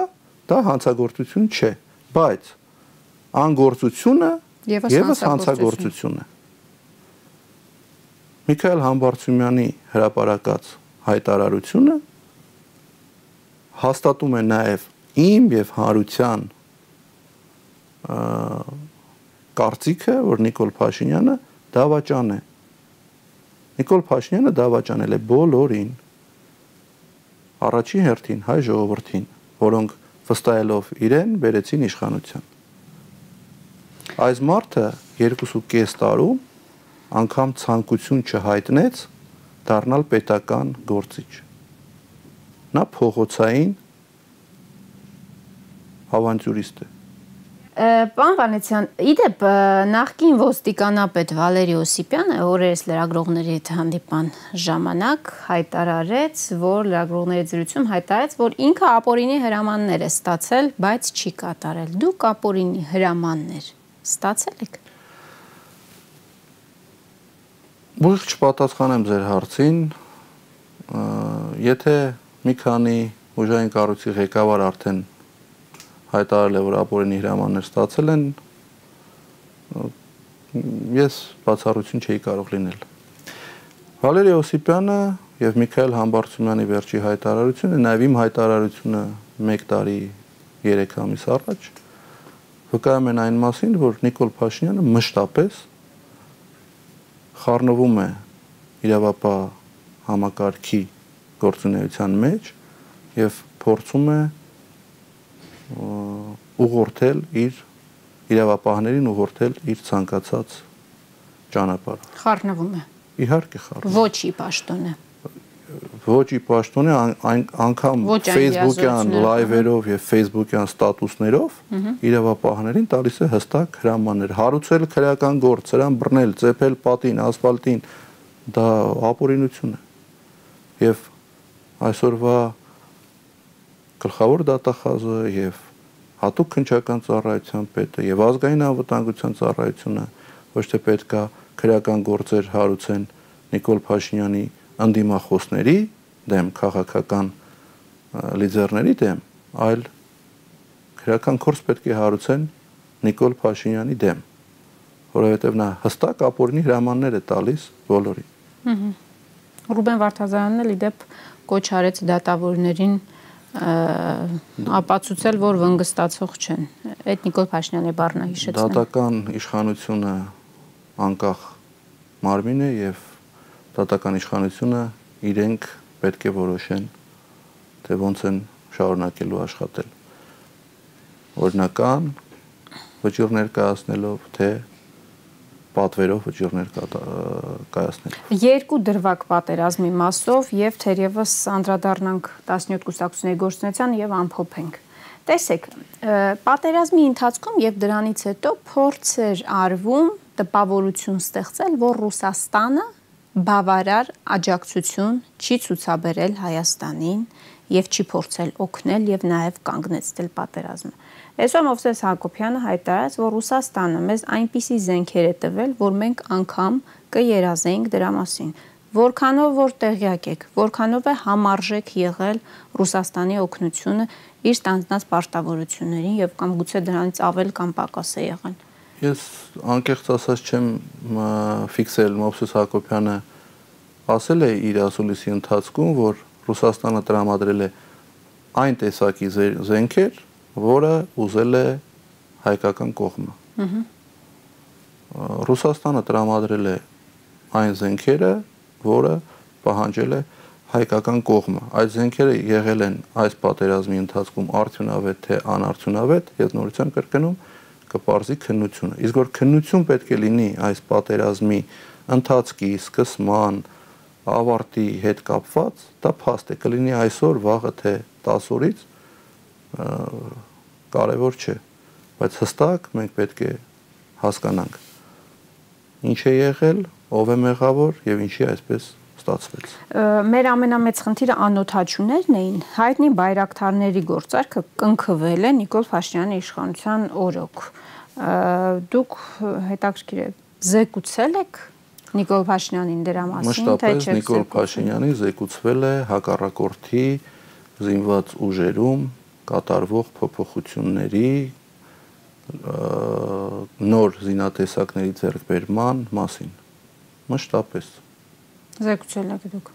դա հանցագործություն չէ, բայց անգործությունը եւս հանցագործություն է։ Միքայել Համբարձումյանի հրապարակած հայտարարությունը հաստատում է նաև իմ եւ հարության կարծիքը, որ Նիկոլ Փաշինյանը դավաճան է։ Նիկոլ Փաշինյանը դավաճանել է բոլորին առաջին հերթին հայ ժողովրդին, որոնք վստահելով իրեն բերեցին իշխանության։ Այս մարդը 2.5 տարում անգամ ցանկություն չհայտնեց դառնալ պետական գործիչ։ Նա փողոցային ավանտյուրիստ է Պարոն Վանեցյան, իդեպ նախկին ոստիկանապետ Վալերի Օսիպյանը օրերս լրագրողների հետ հանդիպան ժամանակ հայտարարեց, որ լրագրողների զրույցում հայտարարեց, որ ինքը ապորինի հրամաններ է ստացել, բայց չի կատարել։ Դուք ապորինի հրամաններ ստացել եք։ Ոչ չպատասխանեմ ձեր հարցին։ Եթե մի քանի ուժային կառույցի ղեկավար արդեն հայտարարել է, որ ապօրինի հրամաններ ստացել են, ես բացառություն չէի կարող լինել։ Վալերի Օսիպյանը եւ Միքայել Համբարձումյանի վերջի հայտարարությունը, նաեւ իմ հայտարարությունը 1 տարի 3 ամիս առաջ վկայում են այն մասին, որ Նիկոլ Փաշինյանը մշտապես խառնվում է իրավապահ համակարգի գործունեության մեջ եւ փորձում է ուղղորդել իր իրավապահներին ուղղորդել իր ցանկացած ճանապարհ։ Խառնվում է։ Իհարկե խառնում։ Ոչ ի պաշտոնը ոչ ի պաշտոնի անգամ Facebook-յան լայվերով եւ Facebook-յան ստատուսներով իրավապահներին տալիս է հստակ հրամաններ. Հարուցել քրեական գործ, սրան բռնել, ծեփել պատին, ասֆալտին, դա ապօրինություն է։ Եվ այսօրվա գլխավոր դատախազը եւ հատուկ քնչական ծառայության պետը եւ ազգային անվտանգության ծառայությունը ոչ թե պետքա քրեական գործեր հարուցեն Նիկոլ Փաշինյանի անդիմախոսների դեմ քաղաքական լիդերների դեմ, այլ քրական կորս պետք է հարուցեն Նիկոլ Փաշինյանի դեմ, որովհետև նա հստակ ապօրինի հրամաններ է տալիս բոլորին։ Ռուբեն Վարդազյանն էլ իդեպ կոչ արեց դատավորներին ապացուցել, որ վնգստացող չեն։ Այդ Նիկոլ Փաշինյանի բառնը հիշեցնեմ։ Դատական իշխանությունը անկախ մարմին է եւ դատական իշխանությունը իրենք պետք է որոշեն թե ոնց են շարունակելու աշխատել օրինական վճիռներ կայացնելով թե պատվերով վճիռներ կայացնելով երկու դրվակ պատերազմի մասով եւ թերևս անդրադառնանք 17 կուսակցությունների գործունեության եւ ամփոփենք տեսեք պատերազմի ընթացքում եւ դրանից հետո փորձ էր արվում տպավորություն ստեղծել որ Ռուսաստանը բավարար աջակցություն չի ցուցաբերել Հայաստանին եւ չի փորձել օգնել եւ նաեւ կանգնեցնել պատերազմը։ Այսօր Մովսես Հակոբյանը հայտարարեց, որ Ռուսաստանը մեզ այնպիսի զենքեր է տվել, որ մենք անգամ կերազենք դրա մասին։ Որքանով որ տեղյակ եք, որքանով է համարժեք եղել Ռուսաստանի օգնությունը իր ստանձնած պարտավորություններին եւ կամ գուցե դրանից ավել կամ պակաս է եղել։ Ես անկեղծ ասած չեմ ֆիքսել Մովսես Հակոբյանը ասել է իր ասուլիսի ընթացքում, որ Ռուսաստանը տրամադրել է այն տեսակի զենքեր, որը ուզել է հայկական կողմը։ Ահա Ռուսաստանը տրամադրել է այն զենքերը, որը պահանջել է հայկական կողմը։ Այդ զենքերը եղել են այս պատերազմի ընթացքում արդյունավետ թե անարդյունավետ, ես եմ կրկնում, կպարզի քննությունը։ Իսկ որ քննություն պետք է լինի այս պատերազմի ընթացքի, սկսման, ավարտի հետ կապված, դա փաստ է, կլինի այսօր, վաղը թե 10 օրից կարևոր չէ, բայց հստակ մենք պետք է հասկանանք ինչ է եղել, ով է մեղավոր եւ ինչի այսպես ստացվեց։ Մեր ամենամեծ խնդիրը անօթաչուներն էին։ Հայտնի բայրակթարների գործարքը կնքվել է Նիկոլ Փաշինյանի իշխանության օրոք։ Դուք հետաքրքիր է զեկուցել եք Նիկոլ Փաշինյանին դրա մասին, թե չէ։ Նիկոլ Փաշինյանի զեկուցվել է հակառակորդի զինված ուժերում կատարվող փոփոխությունների նոր զինատեսակների ձեռքբերման մասին։ Մշտապես Զեկուցել եք դուք։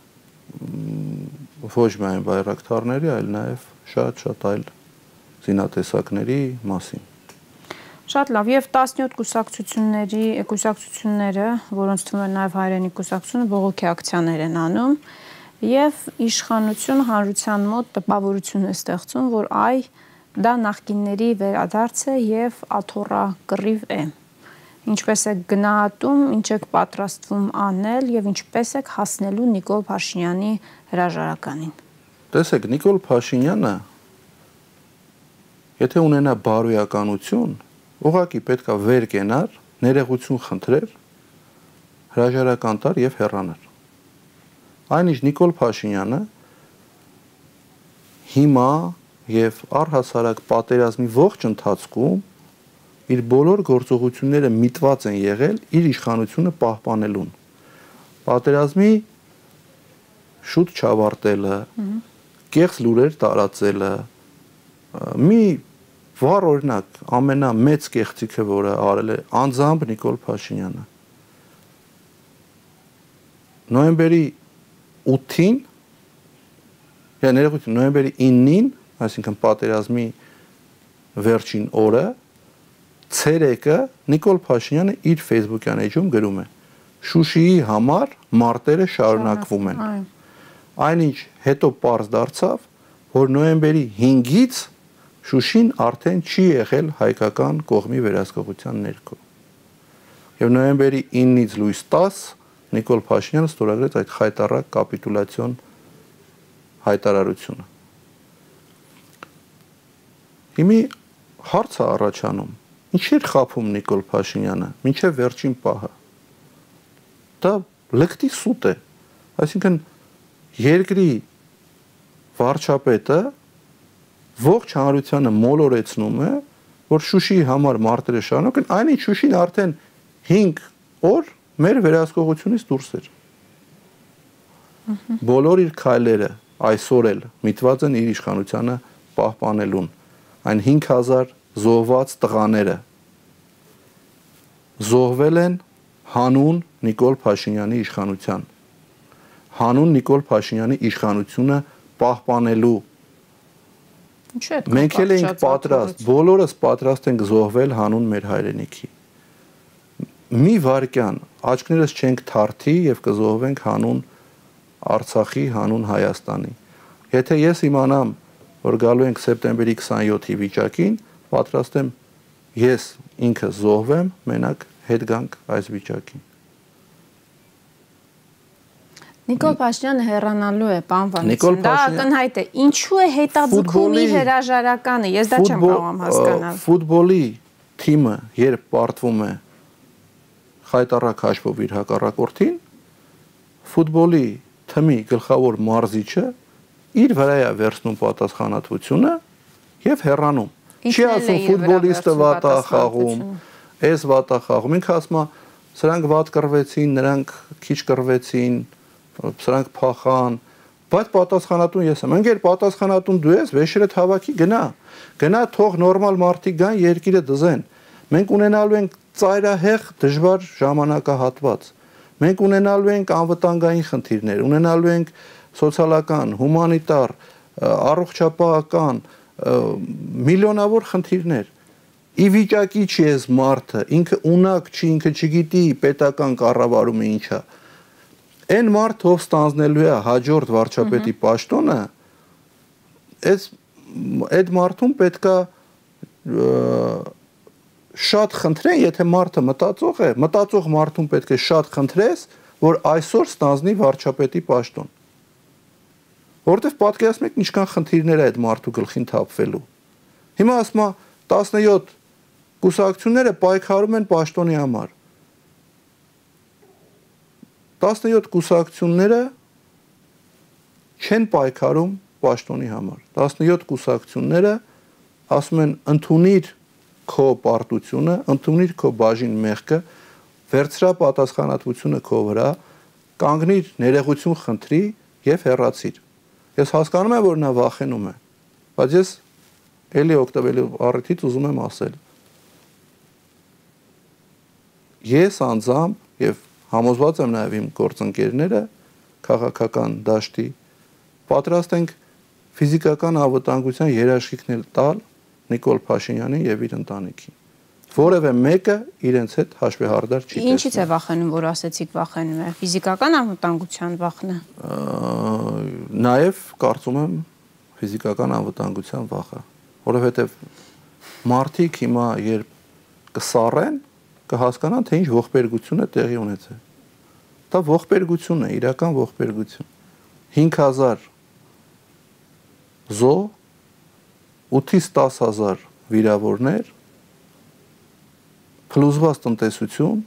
Ոչ միայն բայրակթարների, այլ նաև շատ-շատ այլ զինատեսակների մասին։ Շատ լավ եւ 17 կուսակցությունների կուսակցությունները, որոնց թվում է նաեւ հայրենի կուսակցությունը բողոքի ակցիաներ են անում եւ իշխանություն հանրության մոտ տպավորություն է ստեղծում, որ այ դա նախկինների վերադարձ է եւ աթոռա կռիվ է ինչպես եք գնահատում, ինչ եք պատրաստվում անել եւ ինչպես եք հասնելու Նիկոլ Փաշինյանի հրաժարականին։ Տեսեք, Նիկոլ Փաշինյանը եթե ունենա բարոյականություն, ուղղակի պետքա վեր կենար, ներողություն խնդրեր, հրաժարական տար եւ հեռանար։ Այնինչ Նիկոլ Փաշինյանը հիմա եւ առհասարակ պատերազմի ողջ ընթացքում իր բոլոր գործողությունները միտված են եղել իր իշխանությունը պահպանելուն։ Պատերազմի շուտ չավարտելը, կեղծ լուրեր տարածելը, մի վառ օրինակ ամենամեծ կեղծիքը, որը արել է անձամբ Նիկոլ Փաշինյանը։ Նոյեմբերի 8-ին, я ներողություն, նոյեմբերի 9-ին, այսինքն պատերազմի վերջին օրը ցերեկը Նիկոլ Փաշինյանը իր Facebook-յան էջում գրում է. Շուշիի համար մարտերը շարունակվում են։ Այնինչ հետո པարզ դարձավ, որ նոյեմբերի 5-ից Շուշին արդեն չի եղել հայկական կողմի վերահսկողության ներքո։ Եվ նոյեմբերի 9-ից լույս 10 Նիկոլ Փաշինյանը ստորագրեց այդ խայտարակ կապիտուլյացիոն հայտարարությունը։ Հիմի հարց է առաջանում. ինչեր խափում Նիկոլ Փաշինյանը մինչև վերջին պահը։ Դա լկտի սուտ է։ Այսինքն երկրի վարչապետը ողջ հանրությանը մոլորեցնում է, որ Շուշիի համար մարտերը շարունակեն, այնինչ Շուշին արդեն 5 օր մեր վերահսկողությունից դուրս էր։ Բոլոր իր քայլերը այսօր էլ միտված են իր իշխանությանը պահպանելուն։ Այն 5000 զոհված տղաները զոհվել են հանուն Նիկոլ Փաշինյանի իշխանության հանուն Նիկոլ Փաշինյանի իշխանությունը պահպանելու Ինչու է դա Մենք էլ ենք պատրաստ, բոլորս պատրաստ ենք զոհվել հանուն մեր հայրենիքի։ Մի վարքյան աչքներս չենք թարթի եւ կզոհվենք հանուն Արցախի, հանուն Հայաստանի։ Եթե ես իմանամ, որ գալու ենք սեպտեմբերի 27-ի վիճակին, պատրաստ եմ ես ինքը զոհվեմ, մենակ հետ գանք այս վիճակին։ Նիկոլ Փաշինյանը հեռանալու է, Վանեցյան։ Դա ակնհայտ է։ Ինչու է հետաձգումի հրաժարականը։ Ես դա չեմ կարող հասկանալ։ Ֆուտբոլի թիմը երբ պարտվում է խայտարակ հաշվով իր հակառակորդին, ֆուտբոլի թմի գլխավոր մարզիչը իր վրա է վերցնում պատասխանատվությունը եւ հեռանում։ Չի ասում ֆուտբոլիստը վատ է խաղում, էս վատ է խաղում։ Ինքը ասում է սրանք վատ կռվեցին, նրանք քիչ կռվեցին, սրանք փախան, բայց պատասխանատուն ես եմ։ Ընկեր պատասխանատուն դու ես, վեշրը հավաքի գնա։ Գնա թող նորմալ մարդիկ գան երկիրը դզեն։ Մենք ունենալու ենք ծայրահեղ դժվար ժամանակահատված։ Մենք ունենալու ենք անվտանգային խնդիրներ, ունենալու ենք սոցիալական, հումանիտար, առողջապահական միլիոնավոր խնդիրներ։ Ի վիճակի չի ես մարդը, ինքը ունակ չի, ինքը չգիտի պետական կառավարումը ինչա։ Այն մարդ ով ստանձնելու է հաջորդ վարչապետի պաշտոնը, այս այդ մարդուն պետքա շատ խնդրեն, եթե մարդը մտածող է, մտածող մարդուն պետք է շատ խնդրես, որ այսօր ստանձնի վարչապետի պաշտոն։ Որտեվ պատկերացնում եք ինչքան խնդիրներ է այդ մարդու գլխին թափվելու։ Հիմա ասում է 17 կուսակցությունները պայքարում են պաշտոնի համար։ 17 կուսակցությունները չեն պայքարում պաշտոնի համար։ 17 կուսակցությունները ասում են ընդունիր քո պարտությունը, ընդունիր քո բաժին մեղքը, վերցրա պատասխանատվությունը քո վրա, կանգնիր ներողություն խնդրի եւ հեռացիր։ Ես հասկանում եմ, որ նա վախենում է, բայց ես ելի օգտվելու առիթից ուզում եմ ասել։ Ես անձամբ եւ համոզված եմ նաեւ իմ գործընկերները քաղաքական դաշտի պատրաստ ենք ֆիզիկական անվտանգության երաշխիքներ տալ Նիկոլ Փաշինյանին եւ իր ընտանիքին։ Որևէ մեկը իրենց հետ հաշվեհարդար չի տեսնում։ Ինչից է վախենում, որ ասեցիք վախենում է։ Ֆիզիկական անվտանգության վախն է։ Նաև կարծում եմ ֆիզիկական անվտանգության վախը, որովհետև մարդիկ հիմա երբ կսառեն, կհասկանան թե ինչ ողբերգություն է տեղի ունեցել։ Դա ողբերգություն է, իրական ողբերգություն։ 5000 զո 8-ից 10000 վիրավորներ փլուզված տնտեսություն,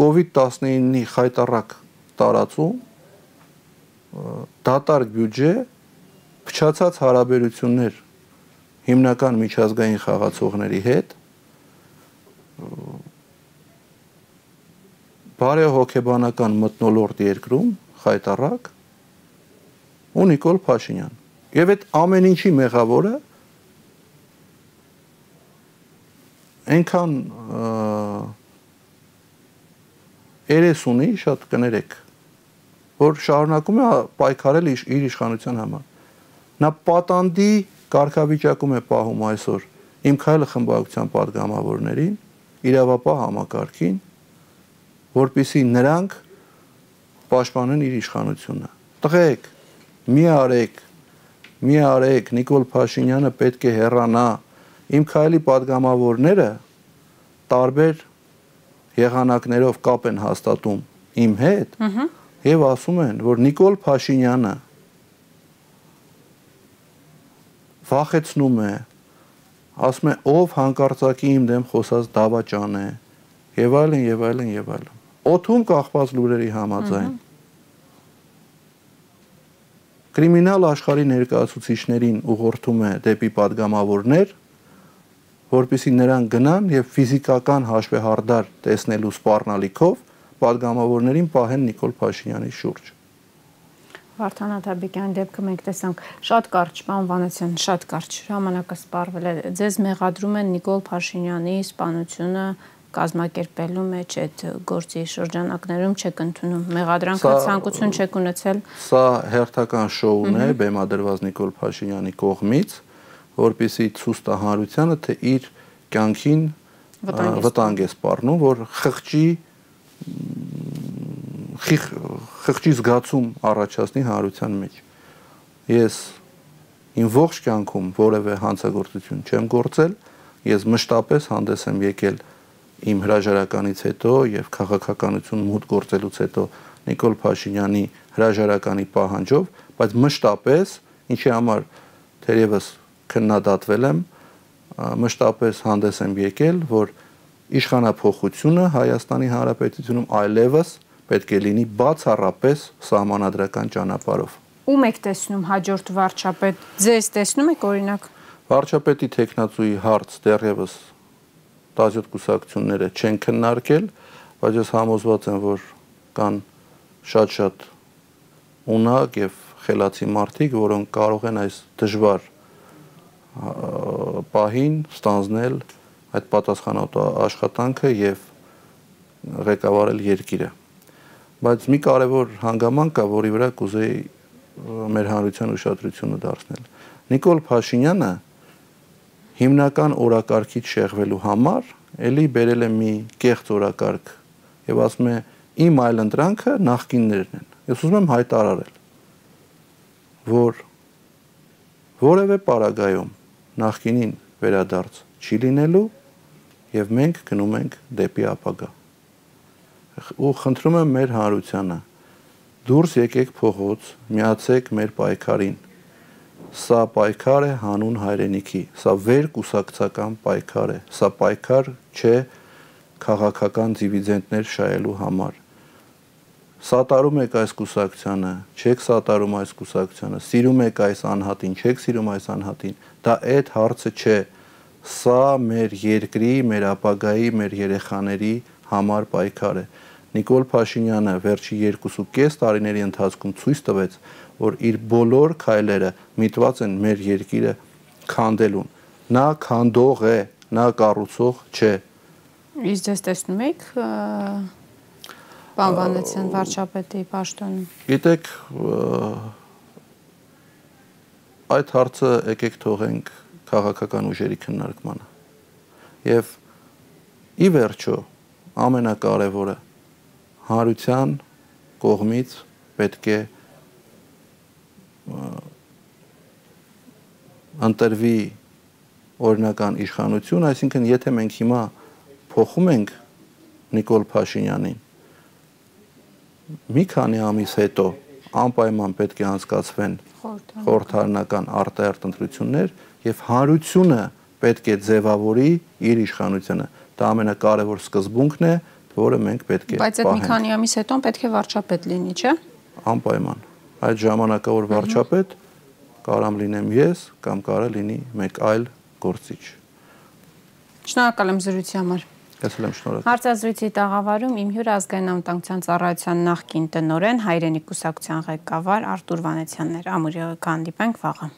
COVID-19-ի խայտարակ տարածում, դատարկ բյուջե, փչացած հարաբերություններ հիմնական միջազգային խաղացողների հետ, բարեհոգեբանական մտնոլորտ երկրում խայտարակ ու Նիկոլ Փաշինյան։ Եվ այդ ամեն ինչի մեղավորը այնքան երես ունի, շատ կներեք, որ շարունակում է պայքարել իր, իր իշխանության համար։ Նա պատանդի կարգավիճակում է պահում այսօր իմ քայլը խմբակցության падգամավորներին, իրավապահ համակարգին, որpիսի նրանք պաշտպանեն իր իշխանությունը։ Տղեկ, մի արեք, մի արեք, Նիկոլ Փաշինյանը պետք է հեռանա Իմ քայլի падգամավորները տարբեր եղանակներով կապ են հաստատում իմ հետ եւ ասում են, որ Նիկոլ Փաշինյանը վախեցնում է, ասում է, ով հանկարծակի իմ դեմ խոսած դավաճան է եւ այլն եւ այլն եւ այլն։ Օթում կախված լուրերի համաձայն կրիմինալ աշխարհի ներկայացուցիչներին ուղղորդում է դեպի падգամավորներ որպիսի նրանք գնան եւ ֆիզիկական հաշվեհարդար տեսնելու սպառնալիքով падգամավորներին պահեն Նիկոլ Փաշինյանի շուրջ։ Վարդան Աթաբեկյան դեպքը մենք տեսանք շատ կարճ պանվանեցյան, շատ կարճ ժամանակը սպառվել է։ Ձեզ մեղադրում են Նիկոլ Փաշինյանի սպանությունը կազմակերպելու մեջ այդ գործի շրջանակներում չեք ընդունում մեղադրանքը ցանկություն չեք ունեցել սա հերթական շոուն է բեմադրված Նիկոլ Փաշինյանի կողմից որպիսի ցույց տա հանրությանը թե իր կյանքին վտանգ է սպառնում որ խղճի խղճի զգացում առաջացնի հանրության մեջ ես իմ ողջ կյանքում որևէ հանցագործություն չեմ գործել ես մշտապես հանդես եմ եկել իմ հրաժարականից հետո եւ քաղաքականություն մուտք գործելուց հետո Նիկոլ Փաշինյանի հրաժարականի պահանջով, բայց մշտապես ինչի համար թերևս քննադատվել եմ, մշտապես հանդես եմ եկել, որ իշխանապողությունը Հայաստանի Հանրապետությունում այլևս պետք է լինի բացառապես սահմանադրական ճանապարհով։ Ում եք տեսնում հաջորդ վարչապետ։ Ձեզ տեսնում եք օրինակ։ Վարչապետի տեխնացուի հարց դեռևս 17 կուսակցությունները չեն քննարկել, բայց ես համոզված եմ, որ կան շատ-շատ ունակ եւ խելացի մարդիկ, որոնք կարող են այս դժվար պահին ստանձնել այդ պատասխանատու աշխատանքը եւ ղեկավարել երկիրը։ Բայց մի կարևոր հանգամանք կա, որի վրա կուզեի մեր հանրության ուշադրությունը դարձնել։ Նիկոլ Փաշինյանը հիմնական օրակարգից շեղվելու համար էլի բերել է մի կեղծ օրակարգ եւ ասում է իմ այլ ընտրանքը նախկիններն են։ Ես ուզում եմ հայտարարել, որ որևէ պարագայում նախկինին վերադարձ չի լինելու եւ մենք գնում ենք դեպի ապագա։ Ու խնդրում եմ մեր հանրությանը դուրս եկեք փողոց, միացեք մեր պայքարին Սա պայքար է հանուն հայրենիքի, սա վեր կուսակցական պայքար է, սա պայքար չէ քաղաքական դիվիդենտներ շահելու համար։ Սատարում եք այս կուսակցությանը, չեք սատարում այս կուսակցությանը, սիրում եք այս անհատին, չեք սիրում այս անհատին։ Դա այդ հարցը չէ։ Սա մեր երկրի, մեր ապագայի, մեր երեխաների համար պայքար է։ Նիկոլ Փաշինյանը վերջի 2.5 տարիների ընթացքում ցույց տվեց, որ իր բոլոր քայլերը միտված են մեր երկիրը քանդելուն։ Նա քանդող է, նա կառուցող չէ։ Իսկ դες տեսնում եք Պան Վանեցյան վարչապետի պաշտոնում։ Գիտեք, այդ հարցը եկեք թողենք քաղաքական ուժերի քննարկմանը։ Եվ ի վերջո ամենակարևորը հանրության կողմից պետք է ընտրվի օրինական իշխանություն, այսինքն եթե մենք հիմա փոխում ենք Նիկոլ Փաշինյանին մի քանի ամիս հետո անպայման պետք է անցկացվեն խորհրդարանական արտահերտ ընտրություններ եւ հանրությունը պետք է ձևավորի իր իշխանությունը դա ամենակարևոր սկզբունքն է որը մենք պետք է բայց այդ մի քանի ամիս հետո պետք է վարչապետ լինի չէ անպայման այդ ժամանակավոր վարչապետ կարամ լինեմ ես կամ կարա լինի մեկ այլ գործիչ։ Շնորհակալ եմ զրույցի համար։ Էլ եմ շնորհակալ։ Հարցազրույցի տաղավարում իմ հյուրը ազգային անվտանգության ծառայության նախկին տնօրեն հայրենի կուսակցության ղեկավար Արտուր Վանեցյանն էր։ Ամուրը կհանդիպենք վաղը։